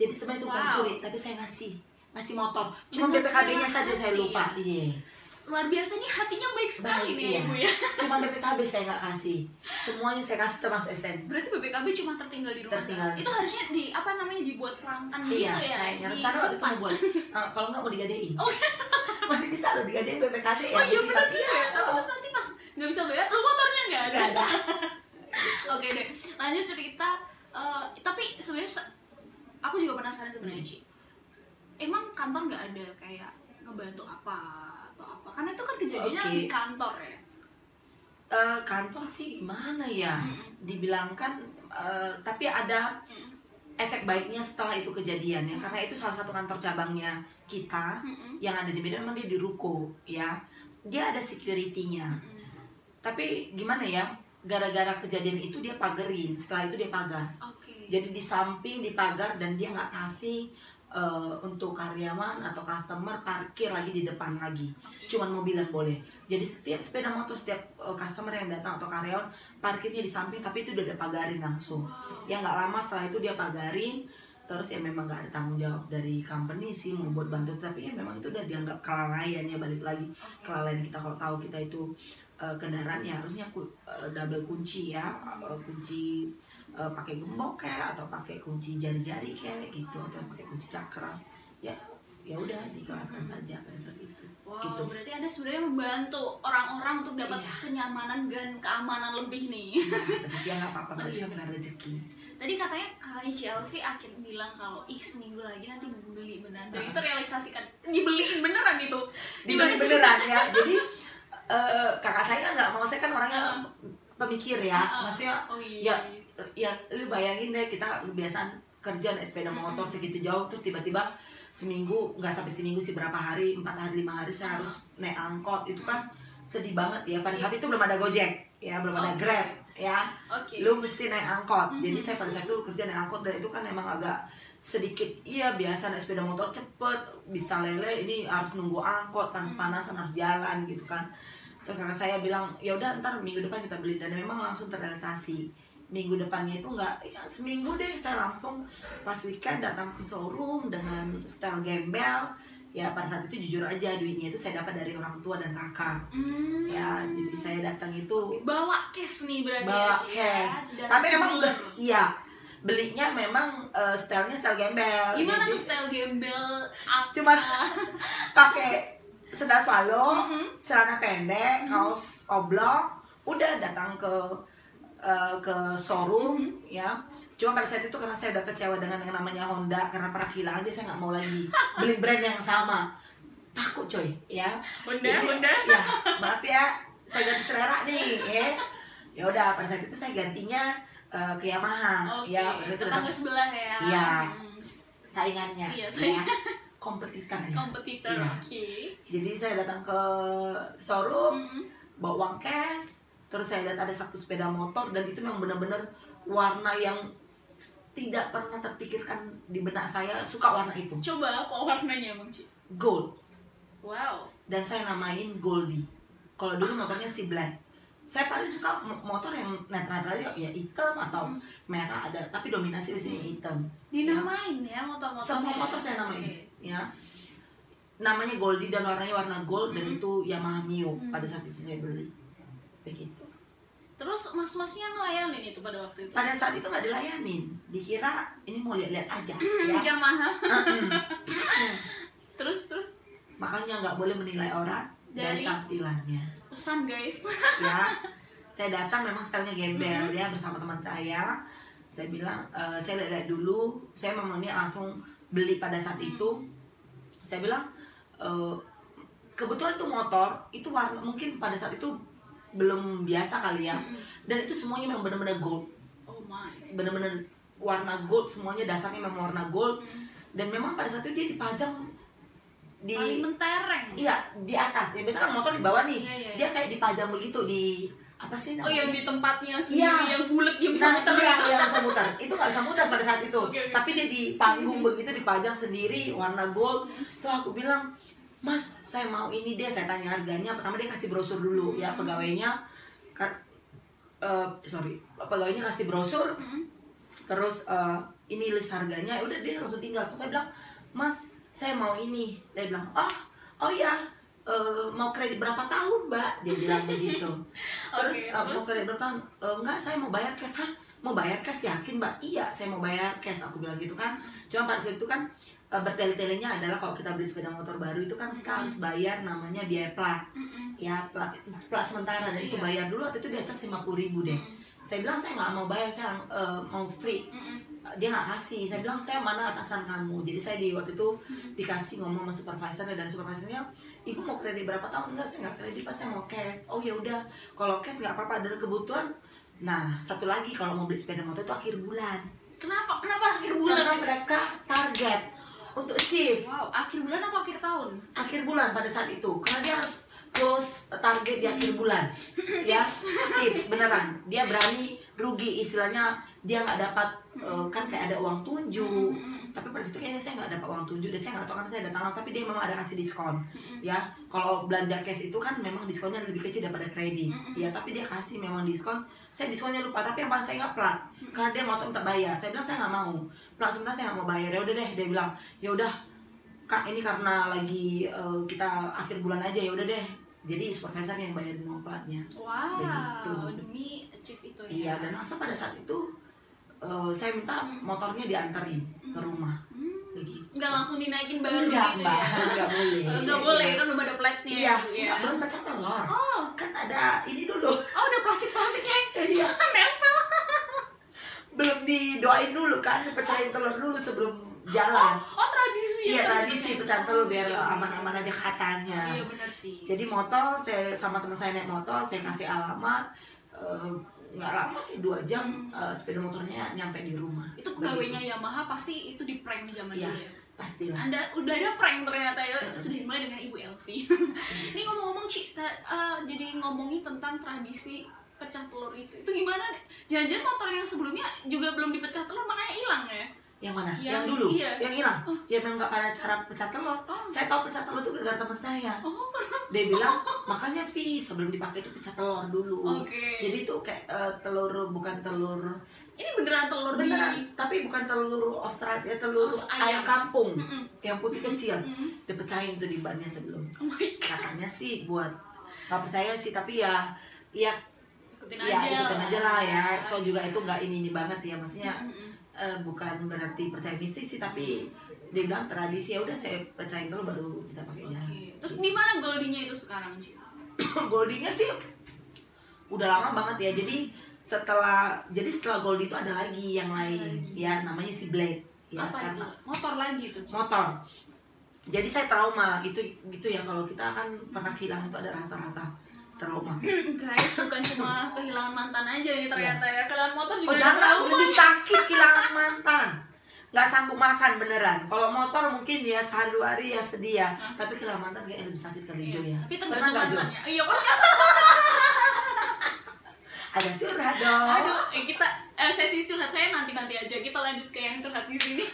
Speaker 3: Jadi sebenarnya itu bukan
Speaker 2: Wow.
Speaker 3: curi tapi saya ngasih Ngasih motor. Cuma BPKB-nya saja saya lupa
Speaker 2: ya?
Speaker 3: Iya
Speaker 2: Luar biasanya hatinya baik sekali
Speaker 3: Baik,
Speaker 2: nih
Speaker 3: iya.
Speaker 2: Ibu ya.
Speaker 3: Cuma BPKB saya nggak kasih Semuanya saya kasih termasuk STNK
Speaker 2: Berarti BPKB cuma tertinggal di rumah.
Speaker 3: Tertinggal.
Speaker 2: Itu harusnya di apa namanya dibuat perangkan
Speaker 3: Iya,
Speaker 2: gitu ya.
Speaker 3: kayaknya rencana waktu itu buat uh, kalau nggak mau digadein.
Speaker 2: Oh.
Speaker 3: Masih bisa loh digadein BPKB ya.
Speaker 2: Oh iya benar juga ya. Tapi terus nanti pas nggak bisa bayar, lu motornya nggak ada.
Speaker 3: Ada.
Speaker 2: Oke deh, lanjut cerita. Eh, tapi sebenarnya se- aku juga penasaran sebenarnya. Ci. Emang kantor nggak ada kayak ngebantu apa? Karena itu kan kejadiannya
Speaker 3: Oke.
Speaker 2: di kantor ya.
Speaker 3: Eh, kantor sih gimana ya?
Speaker 2: Mm-mm.
Speaker 3: Dibilangkan eh, tapi ada
Speaker 2: Mm-mm.
Speaker 3: efek baiknya setelah itu kejadian ya karena itu salah satu kantor cabangnya kita
Speaker 2: Mm-mm.
Speaker 3: yang ada di Medan memang dia di ruko ya dia ada security-nya
Speaker 2: Mm-mm.
Speaker 3: tapi gimana ya gara-gara kejadian itu dia pagerin setelah itu dia pagar
Speaker 2: Oke.
Speaker 3: jadi di samping dipagar dan dia nggak kasih eh, untuk karyawan atau customer parkir lagi di depan lagi. Cuman mobil boleh. Jadi setiap sepeda motor setiap eh, customer yang datang atau karyawan parkirnya di samping tapi itu udah dipagarin langsung.
Speaker 2: Wow.
Speaker 3: ya nggak lama setelah itu dia pagarin terus ya memang nggak ada tanggung jawab dari company sih mau buat bantu tapi ya memang itu udah dianggap kelalaian ya balik lagi kelalaian kita. Kalau tahu kita itu eh, kendaraan ya harusnya ku- eh, double kunci ya eh, kunci eh, pakai gembok kayak atau pakai kunci jari-jari kayak gitu atau pakai kunci cakram ya ya udah dikelaskan saja pada saat itu
Speaker 2: Wow,
Speaker 3: gitu
Speaker 2: berarti Anda sebenarnya membantu orang-orang untuk dapat
Speaker 3: Iya.
Speaker 2: kenyamanan dan keamanan lebih nih.
Speaker 3: Nah, ya nggak apa-apa berarti
Speaker 2: iya.
Speaker 3: bukan rezeki
Speaker 2: Tadi katanya Kak Shelfie akhir bilang kalau ih seminggu lagi nanti beli beneran. Dan itu realisasikan dibeliin beneran itu.
Speaker 3: dibeli beneran ya jadi eh, kakak saya kan nggak mau saya kan orangnya
Speaker 2: Heeh.
Speaker 3: pemikir ya
Speaker 2: Heeh.
Speaker 3: maksudnya
Speaker 2: Oh iya.
Speaker 3: ya ya lu bayangin deh kita kebiasaan kerja naik sepeda motor segitu jauh terus tiba-tiba seminggu nggak sampai seminggu sih berapa hari empat hari lima hari saya harus naik angkot. Itu kan sedih banget ya pada saat itu belum ada gojek ya belum ada
Speaker 2: Oke.
Speaker 3: grab ya.
Speaker 2: Oke.
Speaker 3: lu mesti naik angkot.
Speaker 2: Mhm.
Speaker 3: jadi saya pada saat itu kerja naik angkot dan itu kan emang agak sedikit iya biasa naik sepeda motor cepet bisa lele ini harus nunggu angkot panas-panasan harus jalan gitu kan. Terus kakak saya bilang ya udah ntar minggu depan kita beli. Dan memang langsung terrealisasi minggu depannya itu nggak ya seminggu deh saya langsung pas weekend datang ke showroom dengan style gembel ya pada saat itu jujur aja duitnya itu saya dapat dari orang tua dan kakak
Speaker 2: Hmm.
Speaker 3: ya jadi saya datang itu
Speaker 2: bawa cash nih berarti
Speaker 3: bawa
Speaker 2: ya, Ci, ya.
Speaker 3: cash
Speaker 2: Dan
Speaker 3: tapi emang be- iya belinya memang eh, stylenya style gembel
Speaker 2: gimana
Speaker 3: Jadi
Speaker 2: tuh style gembel apa
Speaker 3: Cuman pakai sendal swallow
Speaker 2: Mhm.
Speaker 3: celana pendek kaos oblong udah datang ke eh, ke showroom ya cuma pada saat itu karena saya udah kecewa dengan yang namanya Honda karena pernah kehilangan dia saya nggak mau lagi beli brand yang sama takut coy ya
Speaker 2: Honda,
Speaker 3: Jadi,
Speaker 2: Honda.
Speaker 3: ya maaf ya saya ganti selera nih ya ya udah pada saat itu saya gantinya eh, ke Yamaha
Speaker 2: Oke,
Speaker 3: ya
Speaker 2: tetangga sebelah ya. Hmm.
Speaker 3: saingannya
Speaker 2: Iya,
Speaker 3: ya
Speaker 2: saingan.
Speaker 3: kompetitornya
Speaker 2: Kompetitor,
Speaker 3: Iya.
Speaker 2: oke.
Speaker 3: jadi saya datang ke showroom
Speaker 2: Mm-mm.
Speaker 3: bawa uang cash terus saya lihat ada satu sepeda motor dan itu memang benar-benar warna yang tidak pernah terpikirkan di benak saya suka warna itu
Speaker 2: Coba apa warnanya Bang Ci?
Speaker 3: gold
Speaker 2: Wow.
Speaker 3: dan saya namain Goldie kalau dulu motornya si Black saya paling suka mo- motor yang netral aja ya hitam atau
Speaker 2: Hmm.
Speaker 3: merah ada tapi dominasi di sini hitam
Speaker 2: Dinamain ya motor-motornya.
Speaker 3: semua
Speaker 2: ya?
Speaker 3: motor saya namain
Speaker 2: Oke.
Speaker 3: ya namanya Goldie dan warnanya warna gold dan
Speaker 2: Hmm.
Speaker 3: itu Yamaha Mio
Speaker 2: Hmm.
Speaker 3: pada saat itu saya beli begitu
Speaker 2: Terus mas-masnya ngelayanin itu pada waktu itu.
Speaker 3: pada saat itu nggak dilayanin dikira ini mau lihat-lihat aja
Speaker 2: Hmm,
Speaker 3: ya. Mm-mm.
Speaker 2: Terus terus
Speaker 3: makanya nggak boleh menilai orang dari
Speaker 2: Dari-
Speaker 3: tampilannya
Speaker 2: pesan guys.
Speaker 3: ya saya datang memang stylenya gembel
Speaker 2: Mm-hmm.
Speaker 3: ya bersama teman saya saya bilang "Eh, saya lihat dulu saya memang ini langsung beli pada saat
Speaker 2: Mm.
Speaker 3: itu saya bilang "Eh, kebetulan itu motor itu warna mungkin pada saat itu belum biasa kali ya
Speaker 2: Mm-mm.
Speaker 3: dan itu semuanya memang benar-benar gold
Speaker 2: Oh my.
Speaker 3: benar-benar warna gold semuanya dasarnya memang warna gold
Speaker 2: Mm.
Speaker 3: dan memang pada saat itu dia dipajang di
Speaker 2: Paling mentereng.
Speaker 3: iya di atas ya biasa kan motor di bawah nih
Speaker 2: Iya, iya, iya.
Speaker 3: dia kayak dipajang begitu di apa sih
Speaker 2: Oh yang
Speaker 3: namanya?
Speaker 2: di tempatnya sendiri
Speaker 3: Iya.
Speaker 2: yang bulat yang bisa
Speaker 3: nah
Speaker 2: muter.
Speaker 3: iya yang bisa muter itu nggak bisa muter pada saat itu
Speaker 2: oke.
Speaker 3: tapi dia di panggung begitu dipajang sendiri warna gold tuh aku bilang mas saya mau ini deh saya tanya harganya. Pertama dia kasih brosur dulu ya
Speaker 2: Hmm.
Speaker 3: pegawainya. Ka- eh, sorry pegawainya kasih brosur.
Speaker 2: Mm-mm.
Speaker 3: terus eh, ini list harganya udah dia langsung tinggal. Terus saya bilang mas saya mau ini. Dia bilang oh oh ya eh, mau kredit berapa tahun mbak? Dia bilang begitu. Terus,
Speaker 2: Oke,
Speaker 3: eh, mau kredit berapa tahun? "Eh, enggak saya mau bayar cash hah? Mau bayar cash yakin mbak? Iya saya mau bayar cash aku bilang gitu kan. Cuma pada saat itu kan eh, bertele-telenya adalah kalau kita beli sepeda motor baru itu kan kita
Speaker 2: Mm-mm.
Speaker 3: harus bayar namanya biaya plat
Speaker 2: Mm-mm.
Speaker 3: ya plat plat sementara dan itu
Speaker 2: Iya.
Speaker 3: bayar dulu waktu itu di atas lima ribu deh
Speaker 2: Mm-mm.
Speaker 3: saya bilang saya nggak mau bayar saya eh, mau free
Speaker 2: Mm-mm.
Speaker 3: dia nggak kasih saya bilang saya mana atasan kamu jadi saya di waktu itu dikasih ngomong sama supervisor dan supervisornya ibu mau kredit berapa tahun enggak saya nggak kredit pas saya mau cash oh ya udah kalau cash nggak apa-apa dan kebutuhan nah satu lagi kalau mau beli sepeda motor itu akhir bulan
Speaker 2: Kenapa? Kenapa akhir bulan?
Speaker 3: karena mereka target untuk shift.
Speaker 2: Wow, akhir bulan atau akhir tahun?
Speaker 3: akhir bulan pada saat itu. Karena dia harus close target di akhir bulan. Ya tips. beneran. Dia berani rugi. Istilahnya dia nggak dapat eh, kan kayak ada uang tunjuk. Tapi pada situ kayaknya saya nggak dapat uang tunjuk dan saya nggak tahu karena saya datang tapi dia memang ada kasih diskon. Ya kalau belanja cash itu kan memang diskonnya lebih kecil daripada kredit. Ya tapi dia kasih memang diskon. Saya diskonnya lupa. Tapi yang pas saya nggak plat karena dia mau minta bayar. Saya bilang saya nggak mau plat sebentar saya nggak mau bayar ya udah deh dia bilang. Ya udah kak ini karena lagi eh, kita akhir bulan aja ya udah deh. Jadi supervisor yang bayarin platnya
Speaker 2: Wow,
Speaker 3: Begitu.
Speaker 2: demi achieve itu ya.
Speaker 3: iya dan langsung pada saat itu eh, saya minta motornya dianterin ke rumah.
Speaker 2: Hmm.
Speaker 3: begitu.
Speaker 2: Nggak langsung dinaikin baru
Speaker 3: enggak
Speaker 2: gitu
Speaker 3: mbak
Speaker 2: ya?
Speaker 3: enggak boleh.
Speaker 2: Eh, Nggak boleh kan belum ada platnya
Speaker 3: iya
Speaker 2: gitu ya.
Speaker 3: enggak belum pecah telur.
Speaker 2: Oh,
Speaker 3: kan ada ini dulu.
Speaker 2: Oh udah plastik-plastiknya.
Speaker 3: Iya.
Speaker 2: Nempel.
Speaker 3: Belum didoain dulu kan pecahin telur dulu sebelum jalan
Speaker 2: Oh tradisi.
Speaker 3: iya
Speaker 2: ya,
Speaker 3: tradisi
Speaker 2: maksudnya.
Speaker 3: pecahan telur biar
Speaker 2: Iya,
Speaker 3: aman-aman aja katanya
Speaker 2: Iya benar sih.
Speaker 3: jadi motor saya sama teman saya naik motor saya kasih alamat eh, nggak lama sih dua jam eh, sepeda motornya nyampe di rumah
Speaker 2: itu pegawainya Yamaha pasti itu di prank zaman
Speaker 3: Iya.
Speaker 2: dulu ya.
Speaker 3: pastilah
Speaker 2: Anda udah ada prank ternyata ya sudah dimulai dengan Ibu Elvi. Ini ngomong-ngomong Ci, eh, jadi ngomongin tentang tradisi pecah telur itu. Itu gimana? Jangan-jangan motor yang sebelumnya juga belum dipecah telur makanya hilang ya?
Speaker 3: yang mana? Yang,
Speaker 2: Yang-
Speaker 3: dulu,
Speaker 2: iya.
Speaker 3: yang hilang. Ya memang nggak pada cara pecah telur.
Speaker 2: Oh.
Speaker 3: Saya tahu pecah telur itu gara-gara teman saya.
Speaker 2: Oh.
Speaker 3: Dia bilang makanya Vi sebelum dipakai itu pecah telur dulu.
Speaker 2: Oke.
Speaker 3: Jadi itu kayak eh, telur bukan telur
Speaker 2: Ini beneran telur
Speaker 3: beneran,
Speaker 2: di
Speaker 3: tapi bukan telur Australia, telur
Speaker 2: Oh,
Speaker 3: ayam
Speaker 2: ayam.
Speaker 3: kampung
Speaker 2: Mm-mm.
Speaker 3: yang putih kecil.
Speaker 2: Mm-mm.
Speaker 3: Dipecahin tuh di bannya sebelum.
Speaker 2: Oh my god.
Speaker 3: Katanya sih buat nggak percaya sih tapi ya ya
Speaker 2: Ikutin
Speaker 3: ya
Speaker 2: aja.
Speaker 3: ikutin aja lah ya. Atau juga itu nggak ini ini banget ya maksudnya
Speaker 2: Mm-mm.
Speaker 3: eh, bukan berarti percaya mistis sih tapi dia bilang tradisi ya udah saya percayain dulu baru bisa pakai jalan.
Speaker 2: Oke. Terus di mana goldinya itu sekarang, Ci?
Speaker 3: Goldingnya sih udah lama banget ya jadi setelah jadi setelah gold itu ada lagi yang lain ya namanya si blade ya
Speaker 2: Apa
Speaker 3: karena
Speaker 2: itu? Motor lagi tuh, Ci?
Speaker 3: motor jadi saya trauma itu gitu ya kalau kita kan pernah kehilangan itu ada rasa-rasa trauma
Speaker 2: Guys, bukan cuma kehilangan mantan aja ini ternyata ya. Kehilangan motor juga
Speaker 3: oh
Speaker 2: ada
Speaker 3: jangan lebih sakit kehilangan mantan nggak sanggup makan beneran kalau motor mungkin ya sehari dua hari ya sedih ya tapi kehilangan mantan kayaknya lebih sakit kali Jo ya
Speaker 2: Tapi
Speaker 3: pernah nggak Jo.
Speaker 2: Iya, Pak.
Speaker 3: ada curhat dong
Speaker 2: Aduh, eh, kita eh, sesi curhat saya nanti nanti aja. Kita lanjut ke yang curhat di sini.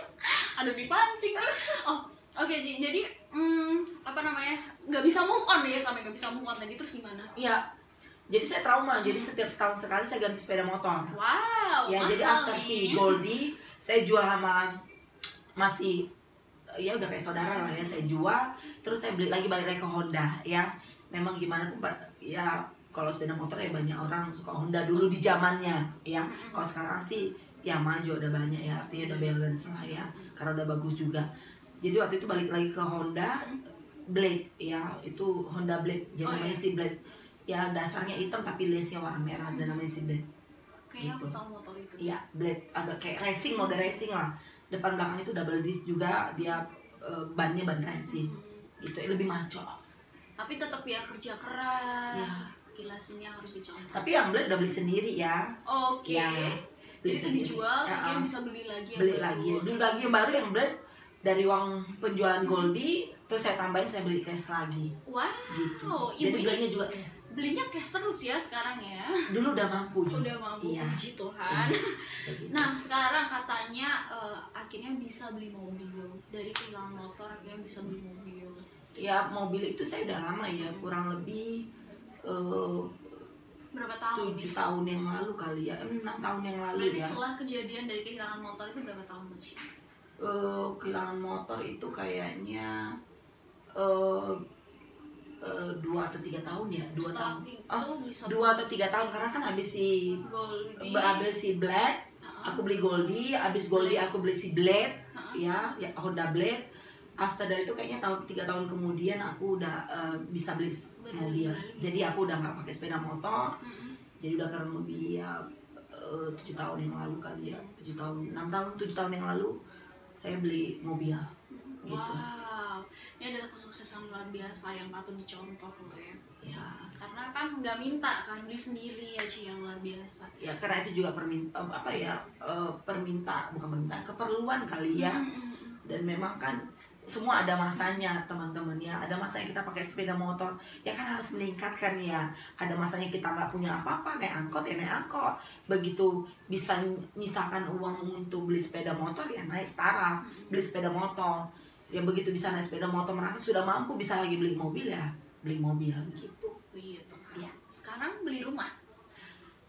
Speaker 2: Aduh, dipancing nih. Oh, oke Ci. Jadi, hmm, apa namanya? Nggak bisa move on ya sampai nggak bisa move on tadi terus gimana?
Speaker 3: Iya. Jadi saya trauma. Jadi setiap setahun sekali saya ganti sepeda motor.
Speaker 2: Wow.
Speaker 3: ya jadi after
Speaker 2: nih.
Speaker 3: si Goldie saya jual sama masih ya udah kayak saudara lah ya saya jual terus saya beli lagi balik lagi ke Honda ya memang gimana pun ya kalau sepeda motor ya banyak orang suka Honda dulu di zamannya ya kalau sekarang sih ya maju udah banyak ya artinya udah balance lah ya karena udah bagus juga jadi waktu itu balik lagi ke Honda Blade ya itu Honda Blade jadi
Speaker 2: Oh,
Speaker 3: namanya
Speaker 2: iya.
Speaker 3: si Blade ya dasarnya hitam tapi lace-nya warna merah dan namanya si Blade
Speaker 2: Kayaknya aku
Speaker 3: gitu.
Speaker 2: tahu motor itu.
Speaker 3: Iya, blade agak kayak racing mode racing lah. Depan belakang itu double disc juga, dia eh, bannya ban racing. Gitu, lebih maco.
Speaker 2: Tapi tetap ya kerja keras.
Speaker 3: Iya.
Speaker 2: Kilasinnya harus dicontoh.
Speaker 3: Tapi yang blade udah beli sendiri ya.
Speaker 2: Oke.
Speaker 3: Iya, beli
Speaker 2: Jadi itu dijual,
Speaker 3: Ya, ah.
Speaker 2: bisa beli lagi yang
Speaker 3: Beli
Speaker 2: baru.
Speaker 3: lagi, beli lagi yang baru yang blade dari uang penjualan Goldie, terus saya tambahin saya beli cash lagi.
Speaker 2: Wow.
Speaker 3: Gitu.
Speaker 2: ibu
Speaker 3: Jadi belinya juga cash.
Speaker 2: belinya cash terus ya sekarang ya.
Speaker 3: Dulu udah mampu juga.
Speaker 2: Udah mampu
Speaker 3: Iya.
Speaker 2: puji Tuhan.
Speaker 3: Iya.
Speaker 2: Nah sekarang katanya eh, akhirnya bisa beli mobil dari kehilangan motor akhirnya bisa beli mobil.
Speaker 3: Ya mobil itu saya udah lama ya, kurang lebih eh,
Speaker 2: Berapa tahun
Speaker 3: tujuh tahun yang lalu kali ya, enam tahun yang lalu
Speaker 2: Berarti
Speaker 3: ya.
Speaker 2: setelah kejadian dari kehilangan motor itu berapa tahun tuh
Speaker 3: Eh kehilangan motor itu kayaknya eh eh, dua atau tiga tahun ya dua tahun oh
Speaker 2: bisa
Speaker 3: dua atau tiga tahun karena kan habis si habis si Black
Speaker 2: Ah,
Speaker 3: aku beli Goldie habis Goldie aku beli si Blade
Speaker 2: ah.
Speaker 3: ya ya Honda Blade. After dari itu kayaknya tahun tiga tahun kemudian aku udah eh, bisa beli mobil. Jadi aku udah nggak pakai sepeda motor. Jadi udah kurang lebih ya tujuh tahun yang lalu kali ya. Tujuh tahun enam tahun tujuh tahun yang lalu saya beli mobil gitu
Speaker 2: Wow, ini adalah kesuksesan luar biasa yang patut dicontoh loh ya.
Speaker 3: ya
Speaker 2: Karena kan nggak minta kan beli sendiri ya Ci yang luar biasa.
Speaker 3: ya karena itu juga perminta apa ya eh, perminta bukan permintaan keperluan kali ya
Speaker 2: Mm-mm.
Speaker 3: dan memang kan semua ada masanya teman-teman ya. Ada masanya kita pakai sepeda motor ya kan harus meningkatkan ya. Ada masanya kita nggak punya apa-apa naik angkot ya naik angkot. Begitu bisa misalkan uang untuk beli sepeda motor ya naik setara beli sepeda motor. Ya begitu bisa naik sepeda motor merasa sudah mampu bisa lagi beli mobil ya beli mobil gitu
Speaker 2: Gitu.
Speaker 3: Ya.
Speaker 2: Sekarang beli rumah.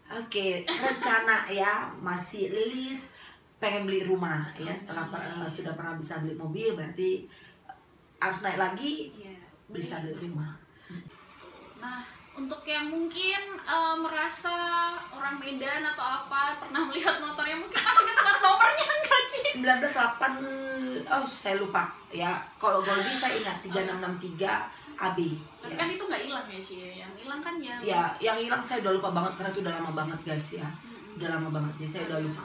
Speaker 3: Oke, rencana ya masih list pengen beli rumah ya setelah per- eh, sudah pernah bisa beli mobil berarti eh, harus naik lagi
Speaker 2: Iya.
Speaker 3: bisa beli rumah.
Speaker 2: Nah, untuk yang mungkin eh, merasa orang Medan atau apa pernah melihat motornya mungkin masih ingat nomornya enggak sih?
Speaker 3: 198 oh saya lupa ya. Kalau Goldie saya ingat 3663 AB.
Speaker 2: Tapi
Speaker 3: Ya.
Speaker 2: kan itu nggak hilang ya Ci. Yang hilang kan yang
Speaker 3: ya, yang hilang saya udah lupa banget karena itu udah lama banget guys ya. Udah lama banget jadi saya udah lupa.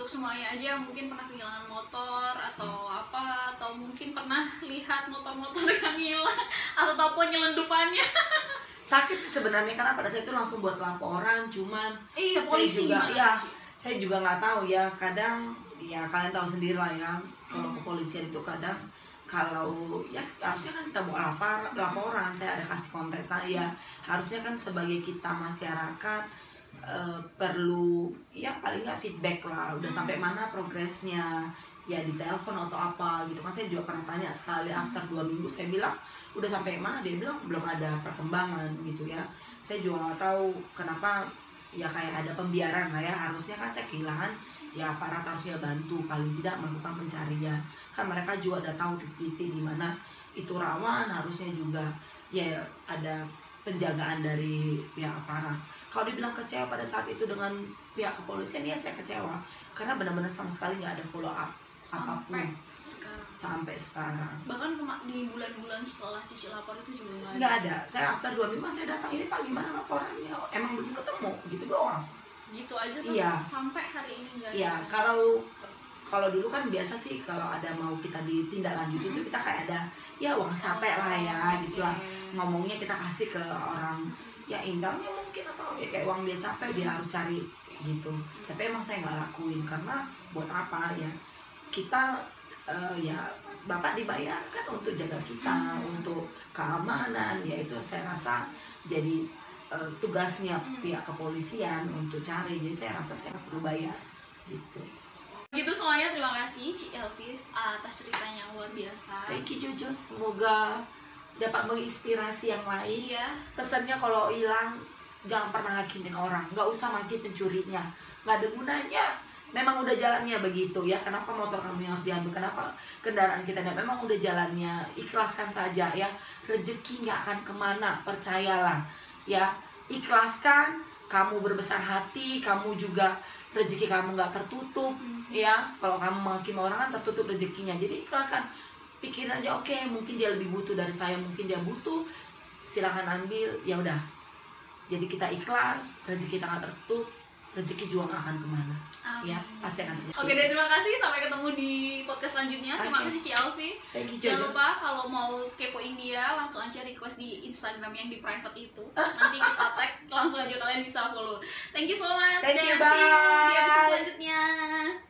Speaker 2: Untuk semuanya aja yang mungkin pernah kehilangan motor atau apa atau mungkin pernah lihat motor-motor yang hilang atau tahu penyelundupannya.
Speaker 3: Sakit sih sebenarnya karena pada saat itu langsung buat laporan cuman
Speaker 2: Iya,
Speaker 3: saya
Speaker 2: polisi
Speaker 3: juga
Speaker 2: gimana?
Speaker 3: ya saya juga nggak tahu ya kadang ya kalian tahu sendiri lah ya kalau kepolisian itu kadang kalau ya harusnya kan kita mau lapar laporan saya ada kasih kontak saya harusnya kan sebagai kita masyarakat eh, perlu ya paling nggak feedback lah udah sampai mana progresnya. Ya di telepon atau apa gitu. Kan saya juga pernah tanya sekali after dua minggu saya bilang udah sampai mana? Dia bilang belum ada perkembangan gitu ya. Saya juga nggak tahu kenapa ya kayak ada pembiaran lah ya. Harusnya kan saya kehilangan ya aparat harusnya bantu paling tidak melakukan pencarian. Kan mereka juga udah tahu titik-titik di mana itu rawan harusnya juga ya ada penjagaan dari pihak aparat kalau dibilang kecewa pada saat itu dengan pihak kepolisian ya saya kecewa. Karena benar-benar sama sekali nggak ada follow up apa pun.
Speaker 2: Sampai sekarang.
Speaker 3: Sampai sekarang.
Speaker 2: Bahkan di bulan-bulan setelah Cici lapor itu juga nggak ada.
Speaker 3: Nggak ada. Saya after dua minggu kan saya datang ini pak gimana laporannya? Emang belum ketemu? Gitu doang.
Speaker 2: Gitu aja terus
Speaker 3: Iya.
Speaker 2: sampai hari ini nggak ada.
Speaker 3: Iya, kalau- kalau dulu kan biasa sih kalau ada mau kita ditindaklanjuti itu kita kayak ada ya uang capek lah ya gitu lah.
Speaker 2: Oke.
Speaker 3: ngomongnya kita kasih ke orang ya indarnya mungkin atau ya kayak uang dia capek dia harus cari gitu. Tapi emang saya nggak lakuin karena buat apa ya? Kita eh, ya bapak dibayarkan untuk jaga kita untuk keamanan ya itu saya rasa jadi eh, tugasnya pihak kepolisian untuk cari. Jadi saya rasa saya perlu bayar gitu.
Speaker 2: Gitu semuanya terima kasih Ci Elvis atas ceritanya yang luar biasa.
Speaker 3: Thank you Jojo, semoga dapat menginspirasi yang lain.
Speaker 2: iya
Speaker 3: Pesannya kalau hilang jangan pernah hakimin orang, nggak usah maki pencurinya, nggak ada gunanya. Memang udah jalannya begitu ya. Kenapa motor kamu yang harus diambil? Kenapa kendaraan kita? Nah, memang udah jalannya. Ikhlaskan saja ya. Rezeki nggak akan ke mana, percayalah ya. Ikhlaskan. Kamu berbesar hati, kamu juga rezeki kamu nggak tertutup ya kalau kamu menghakimi orang kan tertutup rezekinya jadi ikhlaskan pikirin aja oke mungkin dia lebih butuh dari saya mungkin dia butuh silahkan ambil ya udah jadi kita ikhlas rezeki kita nggak tertutup rezeki juga nggak akan ke mana
Speaker 2: Amin.
Speaker 3: ya pasti akan tertutup
Speaker 2: Oke deh terima kasih sampai ketemu di podcast selanjutnya. Terima
Speaker 3: Oke.
Speaker 2: kasih Ci Alfi. Jangan lupa kalau mau kepoin dia langsung aja request di Instagram yang di private itu. Nanti kita tag langsung aja kalian bisa follow. Thank you so much
Speaker 3: Thank you,
Speaker 2: dan see you di
Speaker 3: bye.
Speaker 2: episode selanjutnya.